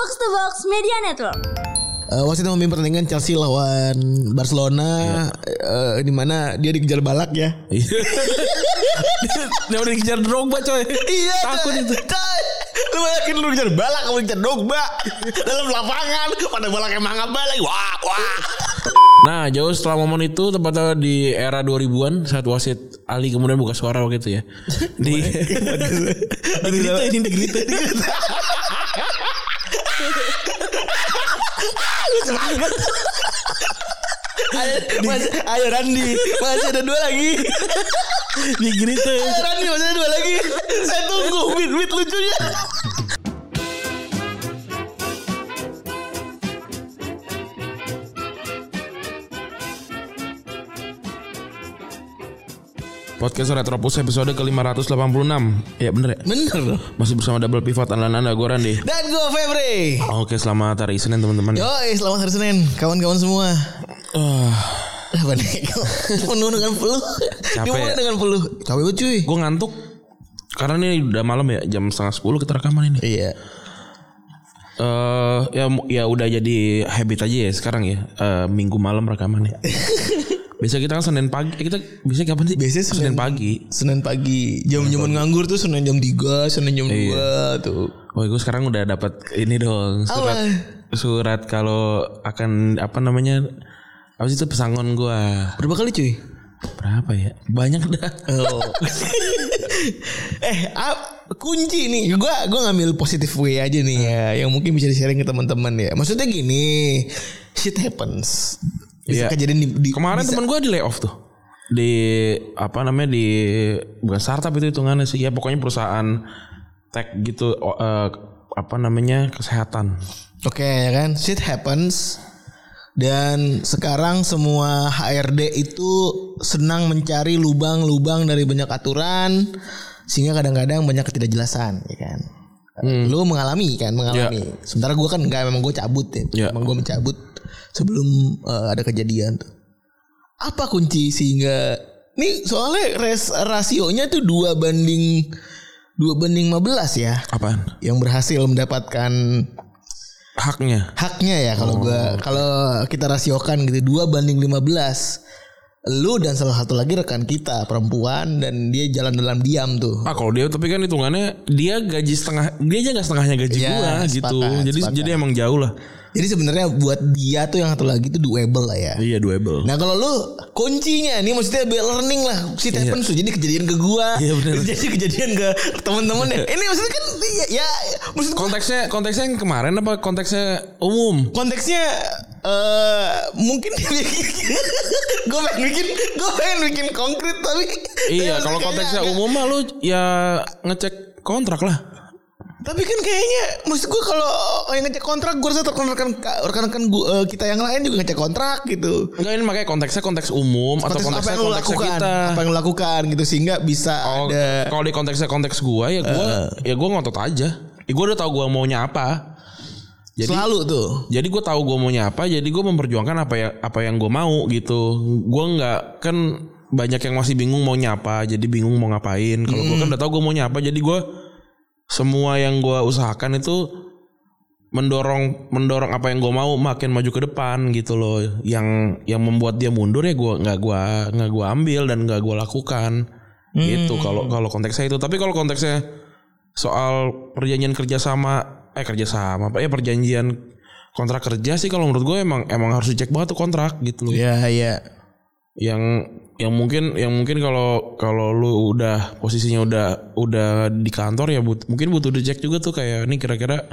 Box to Box Media Network. Eh, wasit memimpin pertandingan Chelsea lawan Barcelona eh, di mana dia dikejar balak ya. Dia udah dikejar Drogba coy. Iya, Takut itu. Coy, Lu yakin lu dikejar balak kamu dikejar dogba dalam lapangan pada balak emang lagi wah wah. Nah jauh setelah momen itu tepatnya di era 2000-an saat wasit Ali kemudian buka suara waktu itu ya. Di di Grita ini di Ayo, mas, ayo Randi masih ada dua lagi. Di Grita. Ayo Randi masih ada dua lagi. Saya tunggu bit bit lucunya. Podcast Retropus episode ke-586 Ya bener ya Bener. Masih bersama Double Pivot andalan anda Gue Randi Dan gue Febri. Oke selamat hari Senin teman-teman Yo, selamat hari Senin, kawan-kawan semua. Ah, Apa nih? Penuh dengan peluh. Capek Gimana ya? dengan peluh? Capek banget cuy. Gue ngantuk Karena ini udah malam ya Jam setengah 10 kita rekaman ini Iya. eh ya ya udah jadi habit aja ya sekarang ya Eh, minggu malam rekamannya. Biasa kita kan Senin pagi. Eh, kita bisa kapan sih? Biasanya Senin, Senin- pagi. Senin pagi, jam-jaman nganggur tuh Senin jam 3, Senin jam 2 tuh. Oh, gue sekarang udah dapat ini dong surat Apa? surat kalau akan apa namanya apa sih itu pesangon gua Berapa kali cuy? berapa ya banyak dah Oh. eh, ap, kunci nih. Gua gua ngambil positif way aja nih ya, yang mungkin bisa di-sharing ke teman-teman ya. Maksudnya gini, shit happens. Bisa Iya. kejadian di, di kemarin bisa- teman gua di layoff tuh di apa namanya di bukan startup itu hitungannya sih ya pokoknya perusahaan tech gitu eh, apa namanya kesehatan Oke ya kan, shit happens. Dan sekarang semua HRD itu senang mencari lubang-lubang dari banyak aturan sehingga kadang-kadang banyak ketidakjelasan, ya kan. Lu mengalami kan, mengalami. Sementara gue kan enggak memang gue cabut ya. Ya. Memang gue mencabut sebelum eh, ada kejadian tuh. Apa kunci sehingga nih soalnya res, rasionya tuh dua banding dua banding 15 ya apaan yang berhasil mendapatkan haknya haknya ya kalau Oh, gua kalau kita rasiokan gitu dua banding 15 lu dan salah satu lagi rekan kita perempuan dan dia jalan dalam diam tuh Ah kalau dia tapi kan hitungannya dia gaji setengah dia aja nggak setengahnya gaji Iya, gua gitu. sepakat, jadi sepakat. jadi emang jauh lah. Jadi sebenarnya buat dia tuh yang satu lagi tuh doable lah ya Iya doable. Nah kalau lu kuncinya nih maksudnya biar learning lah shit happens tuh jadi kejadian ke gua Iya, bener. jadi kejadian ke teman-teman ya ini maksudnya kan ya, ya maksud gua konteksnya konteksnya yang kemarin apa konteksnya umum? konteksnya eh mungkin gue pengen bikin gue pengen bikin konkret tapi Iya kalau konteksnya umum mah lu ya ngecek kontrak lah. Tapi kan kayaknya maksud gue kalau yang ngecek kontrak gue rasa rekan-rekan rekan-rekan eh, kita yang lain juga ngecek kontrak gitu Enggak ini makanya konteksnya konteks umum atau Konteks apa konteksnya yang lu konteksnya lakukan kita. apa yang lakukan gitu sehingga bisa Oh, ada kalau di konteksnya konteks gua ya gua ya gua ngotot aja. Ya gua udah tahu gua maunya apa. Jadi selalu tuh Jadi gue tahu gue maunya apa, jadi gue memperjuangkan apa ya apa yang gue mau gitu. Gue nggak kan banyak yang masih bingung maunya apa, jadi bingung mau ngapain. Kalau gue kan udah tahu gue maunya apa, jadi gue semua yang gue usahakan itu mendorong mendorong apa yang gue mau makin maju ke depan gitu loh. Yang yang membuat dia mundur ya gue nggak gue nggak gue ambil dan nggak gue lakukan gitu. Kalau kalau konteksnya itu, tapi kalau konteksnya soal perjanjian kerjasama eh kerjasama apa ya perjanjian kontrak kerja sih kalau menurut gue emang emang harus dicek banget tuh kontrak gitu loh ya ya yang yang mungkin yang mungkin kalau kalau lu udah posisinya udah udah di kantor ya but, mungkin butuh dicek juga tuh kayak ini kira-kira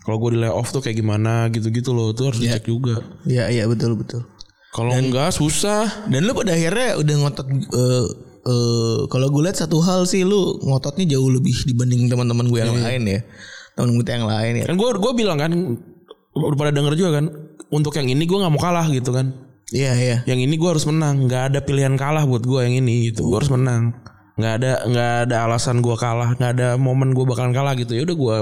kalau gue di layoff tuh kayak gimana? gitu-gitu loh tuh harus dicek juga. Ya ya betul betul. Kalau enggak susah. dan lu pada akhirnya udah ngotot eh eh, kalau gue lihat satu hal sih lu ngototnya jauh lebih dibanding teman-teman gue yang lain ya. Teman kita yang lain ya. Kan gue gue bilang kan udah pada denger juga kan untuk yang ini gue nggak mau kalah gitu kan iya iya. Yang ini gue harus menang. Nggak ada pilihan kalah buat gue yang ini gitu. Gue harus menang. Nggak ada nggak ada alasan gue kalah. Nggak ada momen gue bakalan kalah gitu. Ya udah gue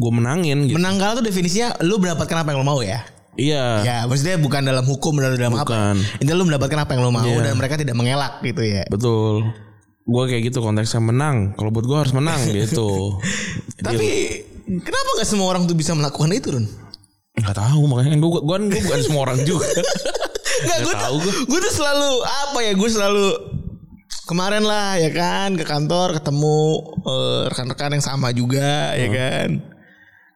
gue menangin gitu. Menang kalah tuh definisinya lu mendapatkan apa yang lu mau ya? Iya. Ya maksudnya bukan dalam hukum dan dalam apa. Bukan. Intinya lu mendapatkan apa yang lu mau Iya. Dan mereka tidak mengelak gitu ya. Betul. Gue kayak gitu konteksnya menang. Kalau buat gue harus menang gitu. Tapi Kenapa nggak semua orang tuh bisa melakukan itu, Run? Nggak tahu makanya gue gue gue bukan semua orang juga. Nggak, gue tuh, gue tuh selalu apa ya? Gue selalu kemarin lah ya kan ke kantor ketemu eh, rekan-rekan yang sama juga ya kan.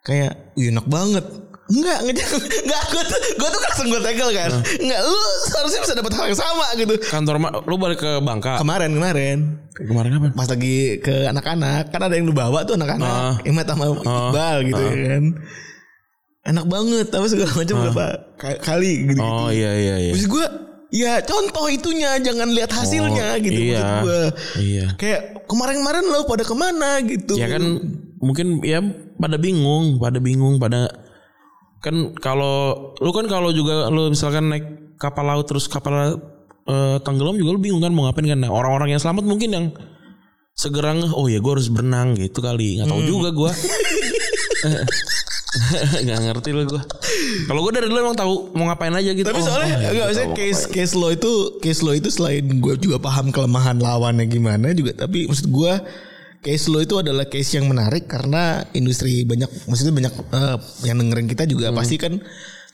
Kayak, "Wih, enak banget." Enggak, enggak, enggak, gue tuh, gue tuh langsung gue tegel kan. Enggak, lu seharusnya bisa dapat hal yang sama gitu. Kantor ma- lu balik ke Bangka. Kemarin, kemarin. Kemarin apa? Pas lagi ke anak-anak, kan ada yang lu bawa tuh anak-anak. Ah. Imat sama Iqbal gitu ya kan. Enak banget, apa segala macam berapa ka- kali gitu. Oh iya iya iya. Maksud gue Ya contoh itunya Jangan lihat hasilnya Oh, gitu iya. Maksud gue Iya. Kayak kemarin-kemarin lo pada ke mana gitu Ya kan mungkin ya pada bingung, pada bingung, pada kan kalau lu kan kalau juga lu misalkan naik kapal laut terus kapal eh, tenggelam juga lu bingung kan mau ngapain kan nah, orang-orang yang selamat mungkin yang segera oh ya gue harus berenang gitu kali nggak tahu juga gue nggak ngerti lah gue kalau gue dari dulu emang tahu mau ngapain aja gitu Tapi Oh, soalnya oh, ya, enggak maksudnya tahu case ngapain. case lo itu case lo itu selain gue juga paham kelemahan lawannya gimana juga tapi maksud gue case lo itu adalah case yang menarik karena industri banyak maksudnya banyak eh, yang dengerin kita juga pasti kan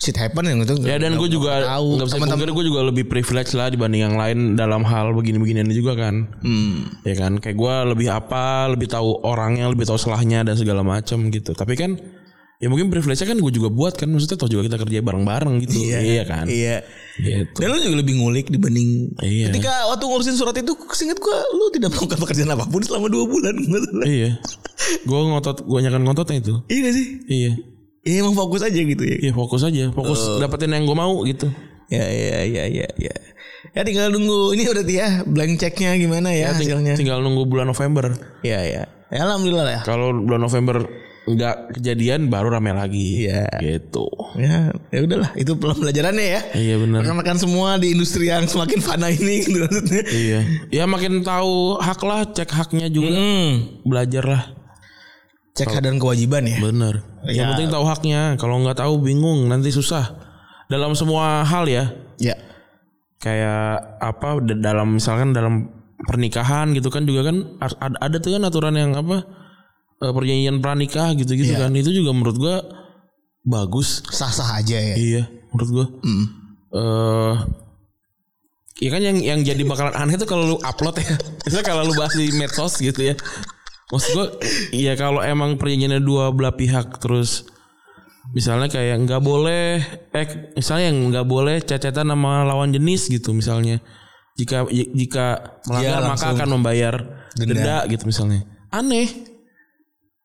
shit happen yang itu Hmm. Ya dan gue juga tahu teman-teman gue juga lebih privilege lah dibanding yang lain dalam hal begini-beginian juga kan. Hmm. Ya kan kayak gue lebih apa, lebih tahu orangnya, lebih tahu salahnya dan segala macam gitu. Tapi kan ya mungkin privilege kan gue juga buat kan maksudnya toh juga kita kerja bareng-bareng gitu. Iya, kan. Iya. Gitu. Dan lu juga lebih ngulik dibanding Iya. ketika waktu ngurusin surat itu seingat gue lu tidak melakukan pekerjaan apa pun selama dua bulan. Iya. Gue ngotot, gue nyakan ngototnya itu. Iya gak sih? Iya. Iya emang fokus aja gitu ya. Iya fokus aja, fokus dapetin yang gue mau gitu. Ya ya ya ya ya. Ya tinggal nunggu ini udah ya blank checknya gimana ya, Ting- hasilnya. Tinggal nunggu bulan November. Ya ya. Ya alhamdulillah lah ya. Kalau bulan November nggak kejadian baru rame lagi. Iya. Gitu. Ya, ya udahlah itu pelajarannya ya. Iya benar. Rekan-rekan semua di industri yang semakin fana ini gitu maksudnya. Iya. Ya makin tahu hak lah, cek haknya juga. Belajar lah. Cek hak dan kewajiban ya. Bener. Yang Ya. penting tahu haknya. Kalau nggak tahu bingung nanti susah. Dalam semua hal ya. Ya. Kayak apa dalam misalkan dalam pernikahan gitu kan juga kan ada, ada tuh kan aturan yang apa eh, perjanjian pranikah gitu-gitu Iya. kan. Itu juga menurut gua bagus. Sah-sah aja ya. Iya, menurut gua. Hmm. eh Iya kan yang yang jadi bakalan aneh tuh kalau lu upload ya. Misalnya kalau lu bahas di medsos gitu ya. Maksud gue iya kalau emang perjanjiannya dua belah pihak terus misalnya kayak nggak boleh eh misalnya yang nggak boleh cecetan sama lawan jenis gitu misalnya. Jika jika melanggar maka langsung akan membayar denda. denda. gitu misalnya. Aneh.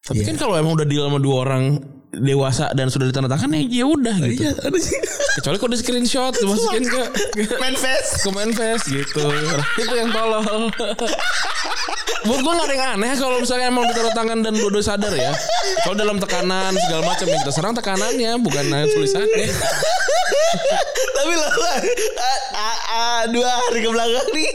Tapi kan kalau emang udah deal sama dua orang dewasa dan sudah ditandatangan ya ya udah gitu. Iya. Kecuali kalau di screenshot dimasukin ke ke Manifest. ke manifest gitu. itu yang tolol. Buat gue gak ada yang aneh kalau misalnya emang ditaruh tangan dan dua sadar ya. Kalau dalam tekanan segala macam yang kita serang tekanannya bukan tulisannya. Tapi lo dua hari ke belakang nih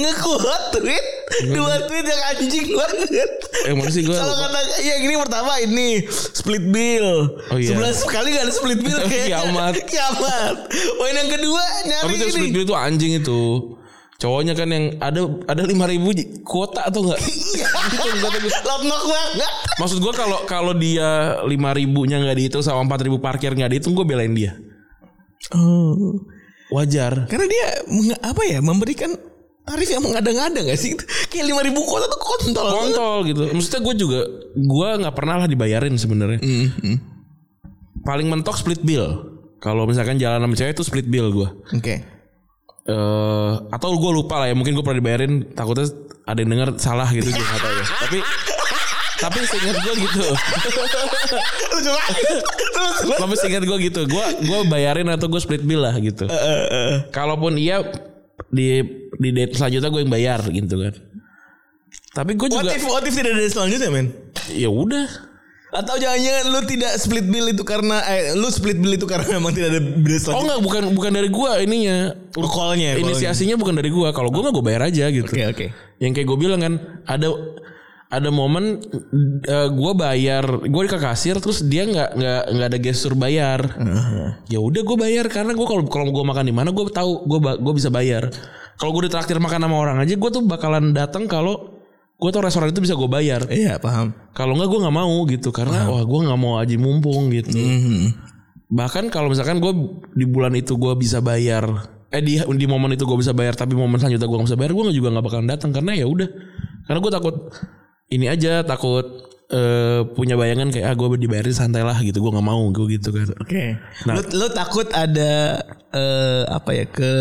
ngekuat tweet dua tweet yang anjing banget. Eh mana sih gue Kalau kata ya gini pertama ini split bill. Oh, iya. Sebelas kali gak ada split bill kayak Kiamat. Kiamat. Poin yang kedua nyari Tapi itu ini. split bill itu anjing itu. Cowoknya kan yang ada ada lima ribu kuota atau enggak? Iya. Itu kata gue. Lotnok banget. Maksud gue kalau kalau dia lima ribunya nggak dihitung sama empat ribu parkir nggak dihitung gue belain dia. Oh. Wajar. Karena dia apa ya memberikan tarif yang mengada-ngada gak sih? Kayak lima ribu kota tuh kontol. kontol gitu. Maksudnya gue juga gue nggak pernah lah dibayarin sebenarnya. Mhm. Paling mentok split bill. Kalau misalkan jalan sama cewek itu split bill gue. Oke. Eh atau gue lupa lah ya mungkin gue pernah dibayarin takutnya ada yang denger salah gitu gue nggak tahu ya. Tapi tapi seingat gue gitu. Tapi seingat gue gitu. Gue gue bayarin atau gue split bill lah gitu. Kalaupun iya di di date selanjutnya gue yang bayar gitu kan. Tapi gue what juga if, what if tidak ada selanjutnya men? ya udah. Atau jangan-jangan lu tidak split bill itu karena eh, lu split bill itu karena memang tidak ada bill Oh enggak bukan bukan dari gue ininya. Oh, call-nya. Inisiasinya bukan dari gue. Kalau gue mah gue bayar aja gitu. Oke oke. Yang kayak gue bilang kan ada ada momen eh, gue bayar gue ke kasir terus dia nggak nggak nggak ada gestur bayar ya udah gue bayar karena gue kalau kalau gue makan di mana gue tahu gue gue bisa bayar kalau gue ditraktir makan sama orang aja gue tuh bakalan datang kalau gue tau restoran itu bisa gue bayar Iya paham. kalau nggak gue nggak mau gitu karena wah gue nggak mau aji mumpung gitu Mhm. bahkan kalau misalkan gue di bulan itu gue bisa bayar eh di di momen itu gue bisa bayar tapi momen selanjutnya gue nggak bisa bayar gue juga nggak bakalan datang karena ya udah karena gue takut ini aja takut eh, punya bayangan kayak ah gue dibayarin santai lah gitu gue nggak mau gue gitu kan Oke. Nah. Lu, lu takut ada eh, apa ya ke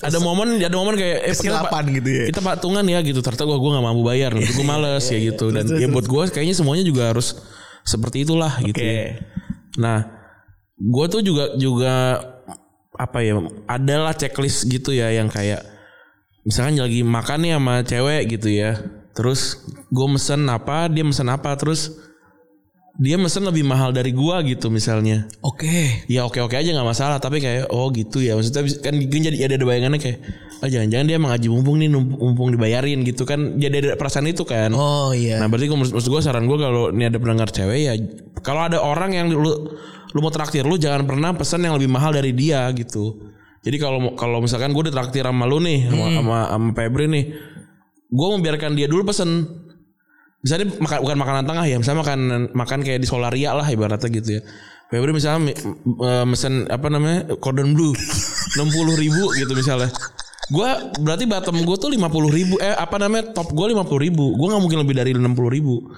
ada momen ada momen kayak eh, kita, kesilapan pa- gitu ya. kita patungan ya gitu ternyata gue gue nggak mampu bayar gue males ya gitu dan ya buat gue kayaknya semuanya juga harus seperti itulah gitu Oke. nah gue tuh juga juga apa ya adalah checklist gitu ya yang kayak misalkan lagi makan nih sama cewek gitu ya terus gue mesen apa dia mesen apa terus dia mesen lebih mahal dari gua gitu misalnya. Oke. ya oke oke aja nggak masalah tapi kayak oh gitu ya. Maksudnya kan jadi ada ada bayangannya kayak ah jangan-jangan dia emang ngaji mumpung nih mumpung dibayarin gitu kan. Jadi ada perasaan itu kan. Oh iya. nah berarti gua- maksud, gue saran gue kalau ini ada pendengar cewek ya kalau ada orang yang lu lu mau traktir lu jangan pernah pesan yang lebih mahal dari dia gitu. Jadi kalau kalau misalkan gue ditraktir sama lu nih sama sama, sama Febri nih gue membiarkan dia dulu pesen. Misalnya makan bukan makanan tengah ya misalnya makan makan kayak di Solaria lah ibaratnya gitu ya. Febri misalnya mi- eh, mesen apa namanya cordon bleu enam puluh ribu gitu misalnya. Gue berarti bottom gue tuh lima puluh ribu eh apa namanya top gue lima puluh ribu. Gue nggak mungkin lebih dari enam puluh ribu.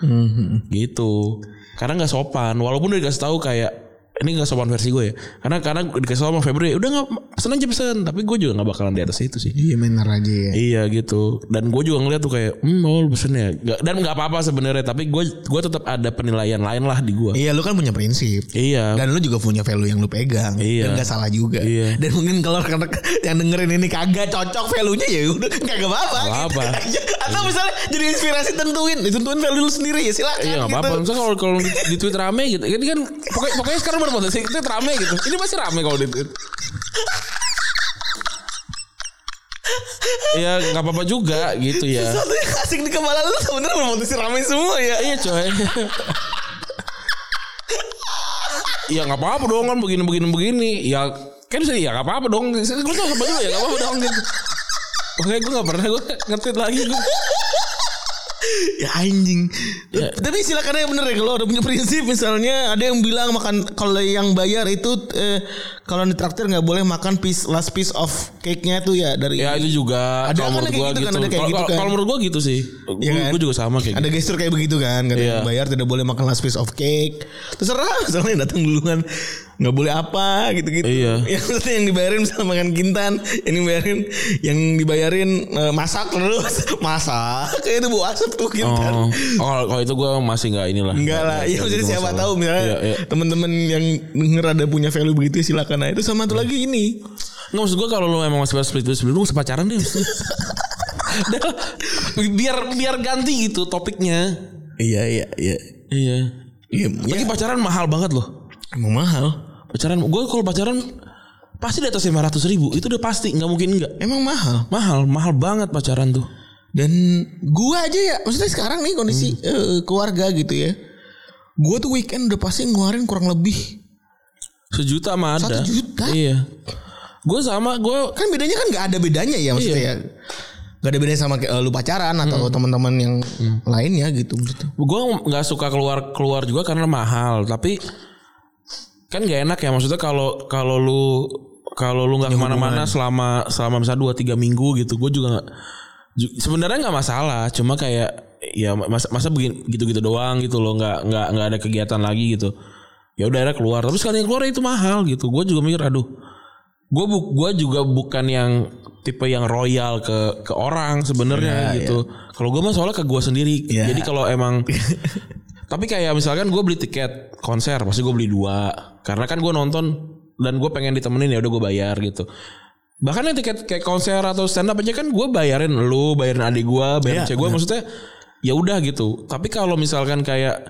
Gitu. Karena nggak sopan walaupun udah dikasih tahu kayak ini gak sopan versi gue ya karena karena dikasih sama Febri udah nggak pesen aja pesen tapi gue juga nggak bakalan di atas itu sih Iya bener aja ya. Iya gitu. Dan gue juga ngeliat tuh kayak, hmm, oh lu pesen ya. Dan nggak apa-apa sebenarnya. Tapi gue gue tetap ada penilaian lain lah di gue. Iya lu kan punya prinsip. Iya. Dan lu juga punya value yang lu pegang. Iya. Dan gak salah juga. Iya. Dan mungkin kalau rekan yang dengerin ini kagak cocok value-nya ya udah kagak apa-apa. Nggak apa. Gitu. Atau misalnya jadi inspirasi tentuin, tentuin value lu sendiri ya silakan. Iya nggak gitu. apa-apa. Misalnya kalau kalau di, di tweet rame gitu, ini kan pokoknya, pokoknya sekarang berpotensi tweet rame gitu. Ini pasti rame kalau di tweet. Iya nggak apa-apa juga gitu ya. Satu yang asing di kepala lu sebenarnya berpotensi ramai semua ya. Iya coy. Iya nggak apa-apa dong kan begini begini begini. Ya kan sih ya nggak apa-apa dong. Gue tuh apa ya nggak apa-apa dong gitu. Oke gue nggak pernah gue ngetit lagi gue. Ya anjing. Ya. Tapi silakan aja bener ya kalau ada punya prinsip misalnya ada yang bilang makan kalau yang bayar itu eh, kalau di traktir nggak boleh makan piece last piece of cake-nya tuh ya dari Ya itu juga Ada kalau kan menurut gue gitu gitu. kan, ada kayak Kalau- gitu kan. Kalau menurut gue gitu sih. Gue kan? gue juga sama kayak ada gitu. gestur kayak begitu kan katanya Iya. bayar tidak boleh makan last piece of cake terserah yang datang duluan nggak boleh apa gitu-gitu Iya. yang maksudnya yang dibayarin misalnya makan kintan yang dibayarin yang dibayarin eh, masak terus masak kayak itu bu asap tuh kintan Oh, oh, kalau itu gue masih nggak inilah. Enggak lah, iya gitu siapa masalah. tahu misalnya Iya, iya. teman-teman yang denger ada punya value begitu ya silakan aja. Itu sama satu lagi ini. Nggak maksud gue kalau lu emang masih split itu sebelum lu pacaran deh. Biar biar ganti gitu topiknya. Iya iya iya. Iya. Iya, Lagi pacaran mahal banget loh. emang mahal. Pacaran, gue kalau pacaran pasti di atas 500 ribu. Itu udah pasti, nggak mungkin enggak. Emang mahal. Mahal, mahal banget pacaran tuh. Dan gua aja ya, maksudnya sekarang nih kondisi eh, keluarga gitu ya. Gua tuh weekend udah pasti ngeluarin kurang lebih. Sejuta mah ada. Satu juta? Iya. Gue sama, gue Kan bedanya kan nggak ada bedanya ya maksudnya Iya. ya. Gak ada bedanya sama kayak, eh, lu pacaran atau teman-teman yang lainnya gitu maksudnya. gue nggak suka keluar keluar juga karena mahal tapi kan gak enak ya maksudnya kalau kalau lu kalau lu nggak ke mana-mana selama selama misalnya dua tiga minggu gitu gue juga ju- sebenarnya nggak masalah cuma kayak ya masa masa begini gitu-gitu doang gitu loh nggak nggak nggak ada kegiatan lagi gitu. Ya udah akhirnya keluar. Tapi sekali keluar itu mahal gitu. Gue juga mikir aduh gue bu gua juga bukan yang tipe yang royal ke ke orang sebenarnya gitu. kalau gue mah soalnya ke gue sendiri. Iya. jadi kalau emang tapi kayak misalkan gue beli tiket konser pasti gue beli dua. Karena kan gue nonton dan gue pengen ditemenin ya udah gue bayar gitu. Bahkan yang tiket kayak konser atau stand up aja kan gue bayarin lu bayarin adik gue bayarin Iya, cewek gue maksudnya ya udah gitu. Tapi kalau misalkan kayak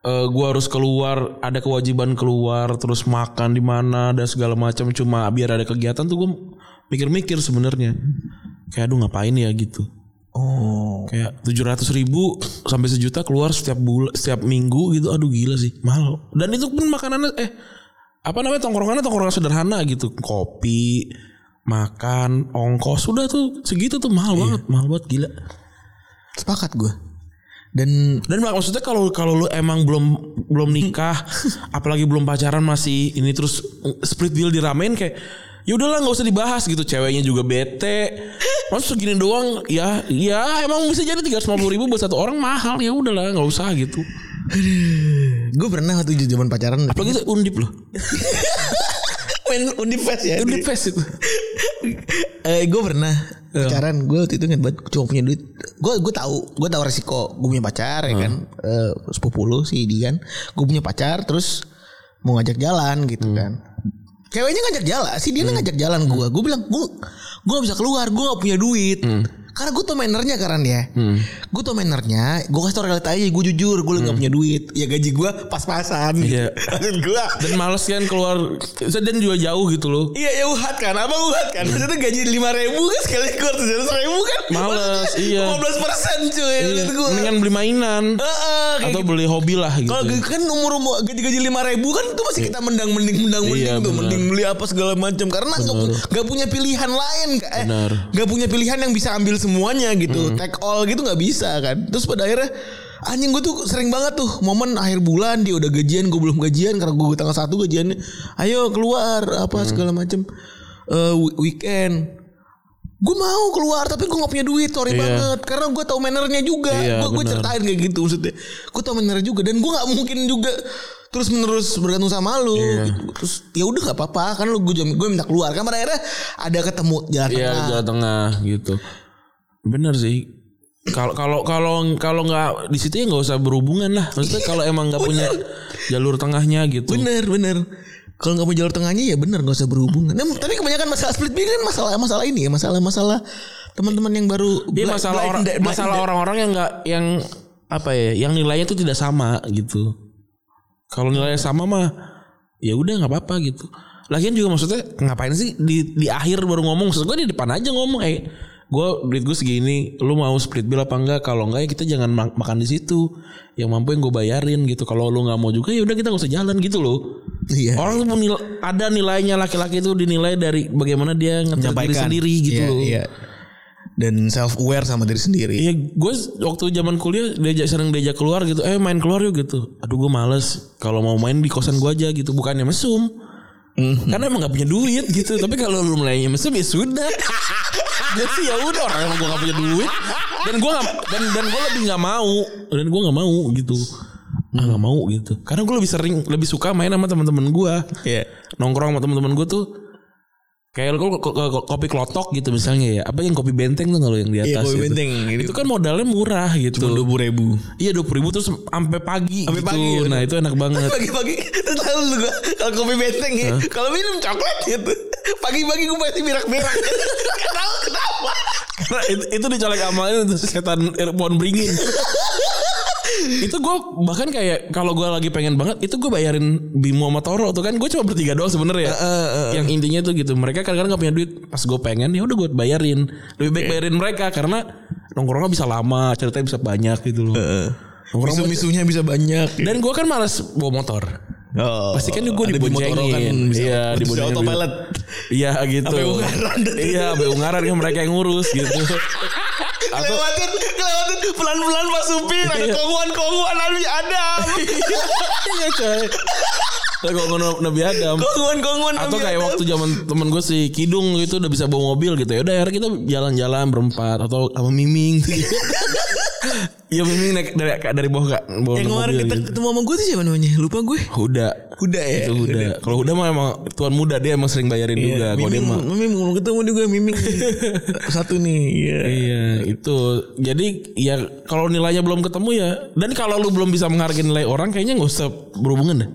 eh, gue harus keluar ada kewajiban keluar terus makan di mana dan segala macam cuma biar ada kegiatan tuh gue mikir-mikir sebenarnya. Kayak aduh ngapain ya? gitu Oh. kayak tujuh ratus ribu sampai sejuta keluar setiap bulan setiap minggu gitu. Aduh gila sih. Mahal. Dan itu pun makanannya eh apa namanya tongkrongannya tongkrongan sederhana gitu. Kopi makan ongkos. Sudah tuh segitu tuh mahal banget mahal banget gila. Sepakat gue. Dan Dan mak- maksudnya kalau kalau lu emang belum belum nikah, apalagi belum pacaran masih ini terus split bill diramein kayak ya udahlah nggak usah dibahas gitu. Ceweknya juga bete. Masa segini doang ya ya emang bisa jadi tiga ribu buat satu orang mahal. Ya udahlah nggak usah gitu. Gue pernah waktu zaman pacaran. Apalagi itu undip loh. Main undip fest ya. undip fest itu. Eh gue pernah pacaran. Gue waktu itu inget banget cuma punya duit. Gue gue tahu gue tahu resiko gue punya pacar ya kan? Eh, sepupu lu si Dian. Gue punya pacar terus mau ngajak jalan gitu kan ceweknya ngajak jalan. Si dia ngajak jalan gue gue bilang gue gue gak bisa keluar. Gue gak punya duit karena gue tau manernya kan ya. Gue tau manernya gue kasih tau realita aja gue jujur gue gak punya duit. Ya gaji gue pas-pasan. Iya. maksud gue dan males kan keluar dan juga jauh gitu loh. Iya ya uhat kan Apa uhat kan. Maksudnya gaji lima ribu kan Sekali keluar tujuh ratus ribu kan. Males, iya. 15 persen cuy Menurut gue mendingan beli mainan. Heeh, kayak atau gitu. beli hobi lah gitu. Kalau kan umur gaji-gaji lima ribu kan itu masih kita mendang mending mendang mending Iya, tuh. Benar. mending beli apa segala macam. Karena nggak punya pilihan lain kan eh, nggak punya pilihan yang bisa ambil semuanya gitu. Take all gitu nggak bisa kan? Terus pada akhirnya anjing gue tuh sering banget tuh momen akhir bulan dia udah gajian gue belum gajian karena gue tanggal satu gajiannya. Ayo keluar apa segala macam Eh, wi- weekend. Gue mau keluar tapi gue gak punya duit sorry Iya. banget. Karena gue tahu mannernya juga. Iya, gue ceritain kayak gitu maksudnya. Gue tahu mannernya juga dan gue nggak mungkin juga terus menerus bergantung sama lu. Gitu. terus ya udah nggak apa-apa kan lu gue gue minta keluar. Kan pada akhirnya ada ketemu jalan Iya tengah. Jawa Tengah gitu. Bener sih. Kalau kalau kalau kalau nggak di situ ya nggak usah berhubungan lah. Maksudnya kalau emang nggak punya jalur tengahnya gitu. bener bener kalau nggak punya jalur tengahnya ya bener nggak usah berhubungan nah, tapi kebanyakan masalah split bill kan masalah masalah ini ya masalah masalah teman-teman yang baru bla- masalah orang masalah orang-orang yang nggak yang apa ya, yang nilainya tuh tidak sama gitu. Kalau nilainya sama mah ya udah nggak apa-apa gitu. Lagian juga maksudnya ngapain sih di di akhir baru ngomong? Maksud gue di depan aja ngomong eh gue duit gue segini, lu mau split bill apa enggak? Kalau enggak ya kita jangan ma- makan di situ. Yang mampu yang gue bayarin gitu. Kalau lu nggak mau juga ya udah kita nggak usah jalan gitu loh. Iya. Orang tuh menil- ada nilainya laki-laki itu dinilai dari bagaimana dia ngetir diri sendiri gitu Iya, loh. iya. dan self aware sama diri sendiri Iya gue waktu zaman kuliah diajak sering diajak keluar gitu Eh main keluar yuk gitu Aduh gue males Kalau mau main di kosan gue aja gitu Bukannya mesum Karena emang gak punya duit gitu. Tapi kalau lu mulainya mesum ya sudah. Jadi ya udah orang emang gue gak punya duit. Dan gue gak, dan, dan gue lebih gak mau. Dan gue gak mau gitu. Ah, gak mau gitu. Karena gue lebih sering Lebih suka main sama teman-teman gue Iya. Nongkrong sama teman-teman gue tuh Kayak lu ko- ko- ko- kopi klotok gitu misalnya ya Apa yang kopi benteng tuh kalau yang di Iya, atas kopi itu. benteng. Itu kan modalnya murah gitu dua puluh ribu Iya dua ribu terus sampai pagi Sampai gitu. pagi, Nah itu enak banget. pagi-pagi terus lu gua kalau kopi benteng ya kalau minum coklat gitu pagi-pagi gue pasti berak-berak Gak tahu kenapa Karena itu, itu dicolek amalnya itu setan pohon beringin. itu gue bahkan kayak kalau gue lagi pengen banget itu gue bayarin Bimo sama Toro tuh kan gue cuma bertiga doang sebenarnya ya. Yang intinya tuh gitu mereka kadang-kadang gak punya duit pas gue pengen ya udah gue bayarin lebih baik bayarin mereka karena nongkrongnya bisa lama ceritanya bisa banyak gitu loh. Nongkrong misu-misunya bisa banyak dan gue kan malas bawa motor. oh, Pasti kan gue diboncengin. kan bisa, iya, diboncengin. autopilot Iya gitu. Sampai Ungaran. iya, sampai Ungaran kan mereka yang ngurus gitu. Atau kelewatin pelan-pelan Pak Supir ada Iya. kongguan-kongguan Nabi Adam iya coy. Kalau Nabi Adam. kongguan-kongguan Nabi Atau kayak Adam. waktu zaman temen gue si Kidung gitu udah bisa bawa mobil gitu ya. Udah akhirnya kita jalan-jalan berempat atau sama Miming. Iya Miming naik dari dari bawah kak bawa yang kemarin mobil kita gitu. ketemu sama gue tuh siapa namanya lupa gue Huda. Huda ya Itu Huda. Kalau Huda mah emang tuan muda dia emang sering bayarin juga. Kalau dia mah Miming mau ketemu juga Miming satu nih iya Iya itu Jadi ya Kalau nilainya belum ketemu ya Dan kalau lu belum bisa menghargai nilai orang Kayaknya gak usah berhubungan deh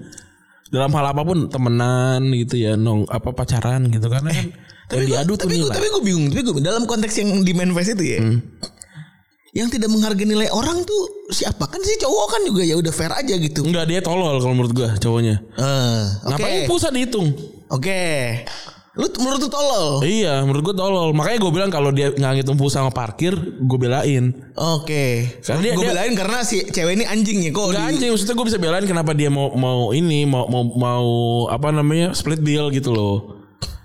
Dalam hal apa pun Temenan gitu ya nong Apa pacaran gitu. Karena kan Yang diadu tuh tapi gue nilai. tapi gue bingung tapi gue dalam konteks yang di manifest itu ya yang tidak menghargai nilai orang tuh siapa? Kan sih cowok kan juga ya udah fair aja gitu. Enggak dia tolol kalau menurut gua cowoknya. Eh, oke. Ngapain pulsa dihitung? Oke lu menurut lu tolol Iya menurut gua tolol Makanya gue bilang kalau dia nggak ngitung pulsa sama parkir Gue belain oke Karena dia- gue dia- belain karena si cewek ini anjing ya kok di- anjing Maksudnya gue bisa belain Kenapa dia mau mau ini Mau mau mau Apa namanya Split bill gitu loh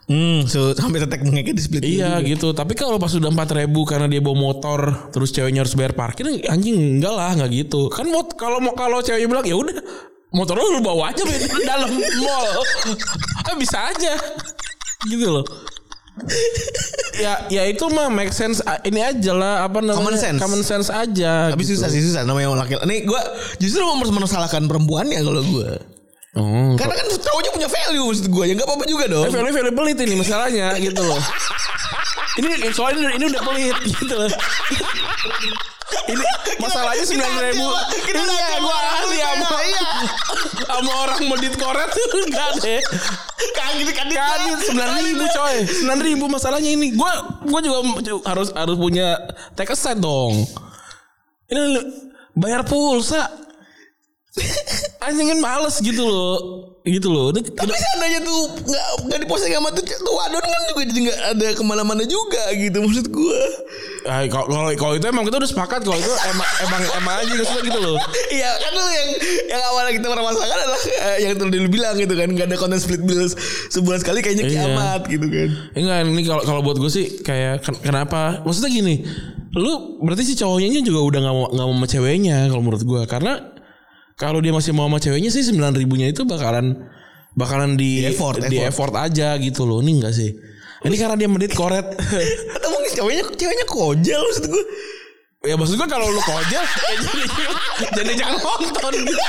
Hmm, so, sampai tetek mengekek di split Iya gitu. Tapi kalau pas sudah 4000 karena dia bawa motor, terus ceweknya harus bayar parkir, anjing enggak lah, enggak gitu. Kan mot kalau mau kalau ceweknya bilang ya udah motor lu, bawa aja di dalam mall. bisa aja. Gitu loh. ya ya itu mah make sense ini aja lah apa namanya Common sense. common sense aja Tapi gitu. susah sih susah namanya laki Nih gue justru mau menyalahkan perempuannya kalau gue. oh, Karena kan cowoknya punya value maksud gue ya nggak apa-apa juga dong. Eh, value value pelit ini masalahnya gitu loh. ini soalnya ini udah pelit gitu loh. Ini masalahnya sembilan ribu. Iya, gue ahli sama Iya. sama orang medit koret tuh enggak deh. Kaget kan Kadit sembilan ribu coy, sembilan ribu masalahnya ini. Gue gue juga harus harus punya take a side dong. Ini bayar pulsa. Anjing kan males gitu loh, gitu loh. Udah, Tapi seandainya tuh nggak nggak diposting sama tuh tuh wadon kan juga jadi nggak ada ke mana-mana juga gitu maksud gue. Ah, kalau kalau itu emang kita udah sepakat kalau itu emang emang emang aja sudah gitu loh. Iya kan lu yang yang awalnya kita permasalahkan adalah eh, yang tadi lu bilang gitu kan nggak ada konten split bills sebulan sekali kayaknya Iya. kiamat gitu kan. Enggak ini kalau kalau buat gue sih kayak ken- kenapa? Maksudnya gini, lu berarti si cowoknya juga udah nggak mau nggak mau sama ceweknya kalau menurut gue karena kalau dia masih mau sama ceweknya sih sembilan ribunya itu bakalan bakalan di Di effort, di effort aja gitu loh. Ini enggak sih? Ini karena dia medit koret. Atau mungkin ceweknya ceweknya kojal maksud gue. ya maksud gue kalau lu kojel ya jadi, jadi jangan nonton gitu.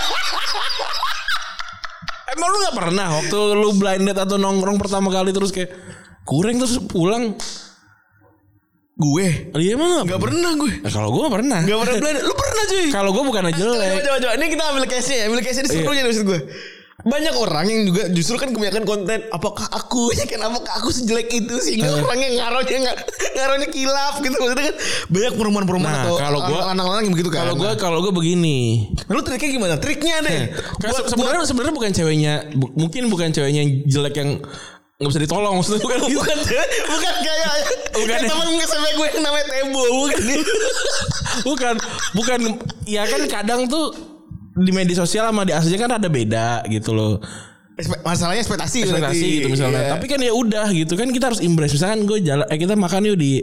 Emang lu gak pernah waktu lu blind date atau nongkrong pertama kali terus kayak kurang terus pulang Gue Iya emang nggak pernah gue. Nah, kalau gue pernah. Nggak pernah belanja. Lu pernah cuy. Kalau gue bukan Coba, jelek. coba, coba. Ini kita ambil case-nya ya. Ambil case-nya di serunya maksud gue. Banyak orang yang juga justru kan kebanyakan konten apakah aku ya kan apakah aku sejelek itu sehingga orangnya ngaruhnya nggak ngaruhnya kilaf gitu maksudnya kan banyak perempuan-perempuan Nah, atau kalau gua- anak-anak yang begitu kan. Kalau gue kalau gue begini. Nah, lu triknya gimana? Triknya deh. Sebenarnya sebenarnya bukan ceweknya, bu- mungkin bukan ceweknya yang jelek yang nggak bisa ditolong maksudnya bukan gitu. bukan bukan kayak Bukan kayak ya. temen SMP gue yang namanya Tembo bukan bukan bukan ya kan kadang tuh di media sosial sama di aslinya kan ada beda gitu loh masalahnya ekspektasi ekspektasi gitu misalnya. Iya. tapi kan ya udah gitu kan kita harus impress misalkan gue jalan eh kita makan yuk di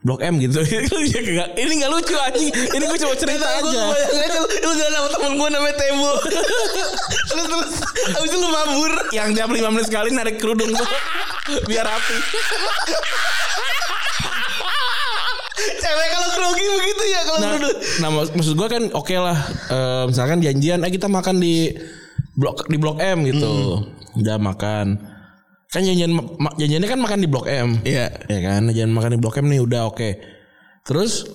blok M gitu. Ya kagak- ini nggak lucu anjing. Ini gue cuma cerita Gue aja. aja. Lu, jalan sama temen gue namanya Tembo Terus terus Abis itu lu mabur. Yang tiap 5 menit sekali narik kerudung tuh. Biar rapi. Cewek kalau grogi begitu ya Kalau nah, nah, nah mak- maksud gue kan oke lah. Eh, misalkan janjian eh kita makan di blok di blok M gitu. Udah makan. Kan janjian janjiannya kan makan di blok M. Iya. Ya kan? Jangan makan di blok M nih udah oke. Terus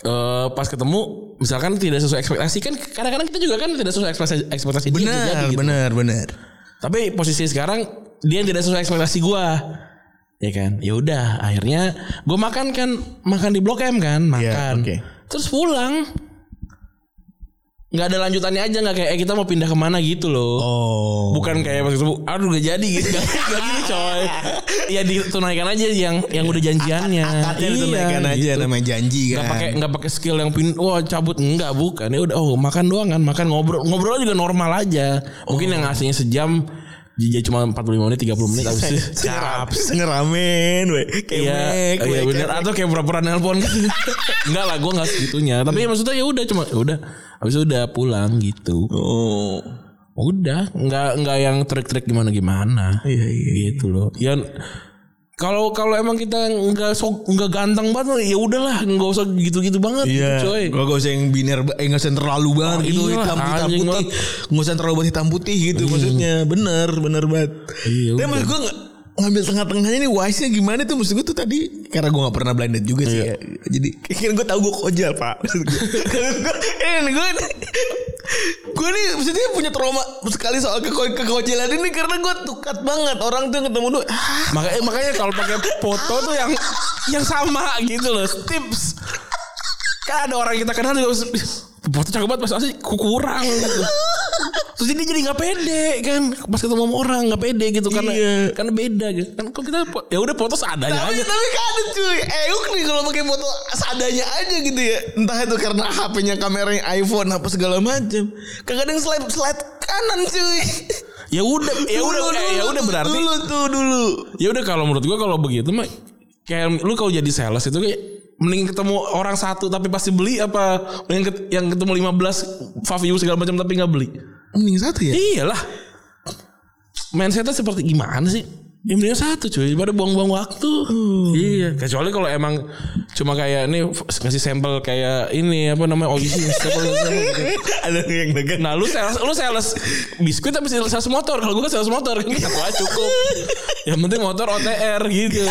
eh pas ketemu misalkan tidak sesuai ekspektasi kan kadang-kadang kita juga kan tidak sesuai ekspektasi ekspektasi dia bisa jadi gitu. benar benar. Tapi posisi sekarang dia tidak sesuai ekspektasi gua. Ya kan? Ya udah akhirnya gua makan kan makan di blok M kan makan. oke. terus pulang nggak ada lanjutannya aja nggak kayak eh, kita mau pindah ke mana gitu loh. Oh. Bukan kayak waktu itu aduh gak jadi gitu. Gak, gak gitu coy. Ya ditunaikan aja yang yang udah janjiannya. Akadnya ditunaikan aja gitu. namanya janji kan. nggak pakai nggak pakai skill yang pin wah cabut. Enggak bukan. Ya udah oh makan doang kan makan ngobrol ngobrol juga normal aja. Mungkin yang aslinya sejam jadi cuma 45 menit 30 menit habis itu Cap Ngeramen we. Iya, Kemek we. iya bener. atau kayak pura-pura nelpon. Enggak lah gue nggak segitunya. Tapi maksudnya ya udah cuma ya udah habis itu udah pulang gitu. Oh Udah, nggak nggak yang trik-trik gimana gimana. Iya iya Gitu loh. Ya kalau kalau emang kita nggak sok nggak ganteng banget ya udahlah nggak usah gitu-gitu banget Iya, gitu, coy. gak usah yang biner, eh gak usah terlalu banget Oh, gitu iyalah, hitam hitam putih, banget. gak usah terlalu banget hitam putih gitu maksudnya, bener bener banget. Iya, Tapi maksud gue nggak ngambil tengah-tengahnya nih wise nya gimana tuh maksud gue tuh tadi karena gue gak pernah blinded juga sih Iya. ya. Jadi kayaknya gue tau gue kojal pak maksud gue. ini gue gue nih maksudnya punya trauma sekali soal ke kekojalan ini karena gue tukat banget orang tuh ketemu tuh makanya makanya kalau pakai foto tuh yang yang sama gitu loh tips kan ada orang kita kenal juga foto cakep banget pas asli kurang gitu terus ini jadi nggak pede kan pas ketemu sama orang nggak pede gitu karena Iya. karena beda gitu kan kok kita ya udah foto seadanya tapi aja tapi kan cuy Euk nih kalau pakai foto seadanya aja gitu ya entah itu karena HP-nya kameranya iPhone apa segala macam kadang slide slide kanan cuy Ya udah, ya udah, ya udah berarti. Dulu tuh dulu. Ya udah kalau menurut gua kalau begitu mah kayak lu kalau jadi sales itu kayak mending ketemu orang satu tapi pasti beli apa mending ket- yang ketemu 15 faview segala macam tapi nggak beli. Mending satu ya? Iyalah. Mindsetnya seperti gimana sih? Ya mending satu cuy Daripada buang-buang waktu Iya Kecuali kalau emang Cuma kayak ini Ngasih sampel kayak Ini apa namanya Oh iya sampel, sampel, gitu. Ada yang degan. Nah lu sales Lu sales Biskuit tapi sales motor Kalau gue kan sales motor Kan satu aja cukup Yang penting motor OTR gitu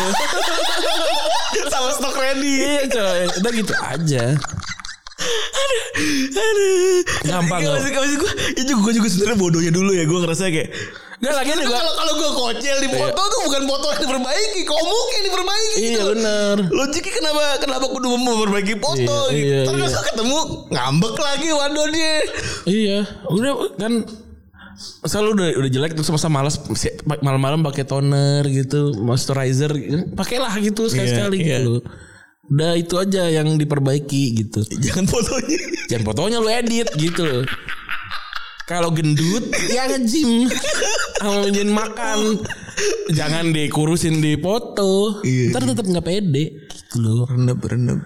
Sama stok ready. Iya coy Udah gitu aja Aduh. Gampang, Gak loh. maksud, maksud gue, itu gue juga sebenarnya bodohnya dulu ya. Gue ngerasa kayak Gak lagi juga kalau kalau gue kocel di foto tuh bukan foto yang diperbaiki, komuk yang diperbaiki Iya gitu. bener Logiknya kenapa kenapa kudu memperbaiki foto Iya, gitu. iya, Terus iya. ketemu ngambek lagi wadonnya. Iya, udah kan selalu udah udah jelek terus masa malas malam-malam pakai toner gitu, moisturizer, pakailah gitu sekali-sekali Iya, gitu. Udah itu aja yang diperbaiki gitu. Jangan fotonya. Jangan fotonya lu edit gitu. Kalau gendut ya nge-gym. Sama makan. Jangan dikurusin di foto. Iya, Ntar tetap nggak pede. Gitu loh. Renep renep.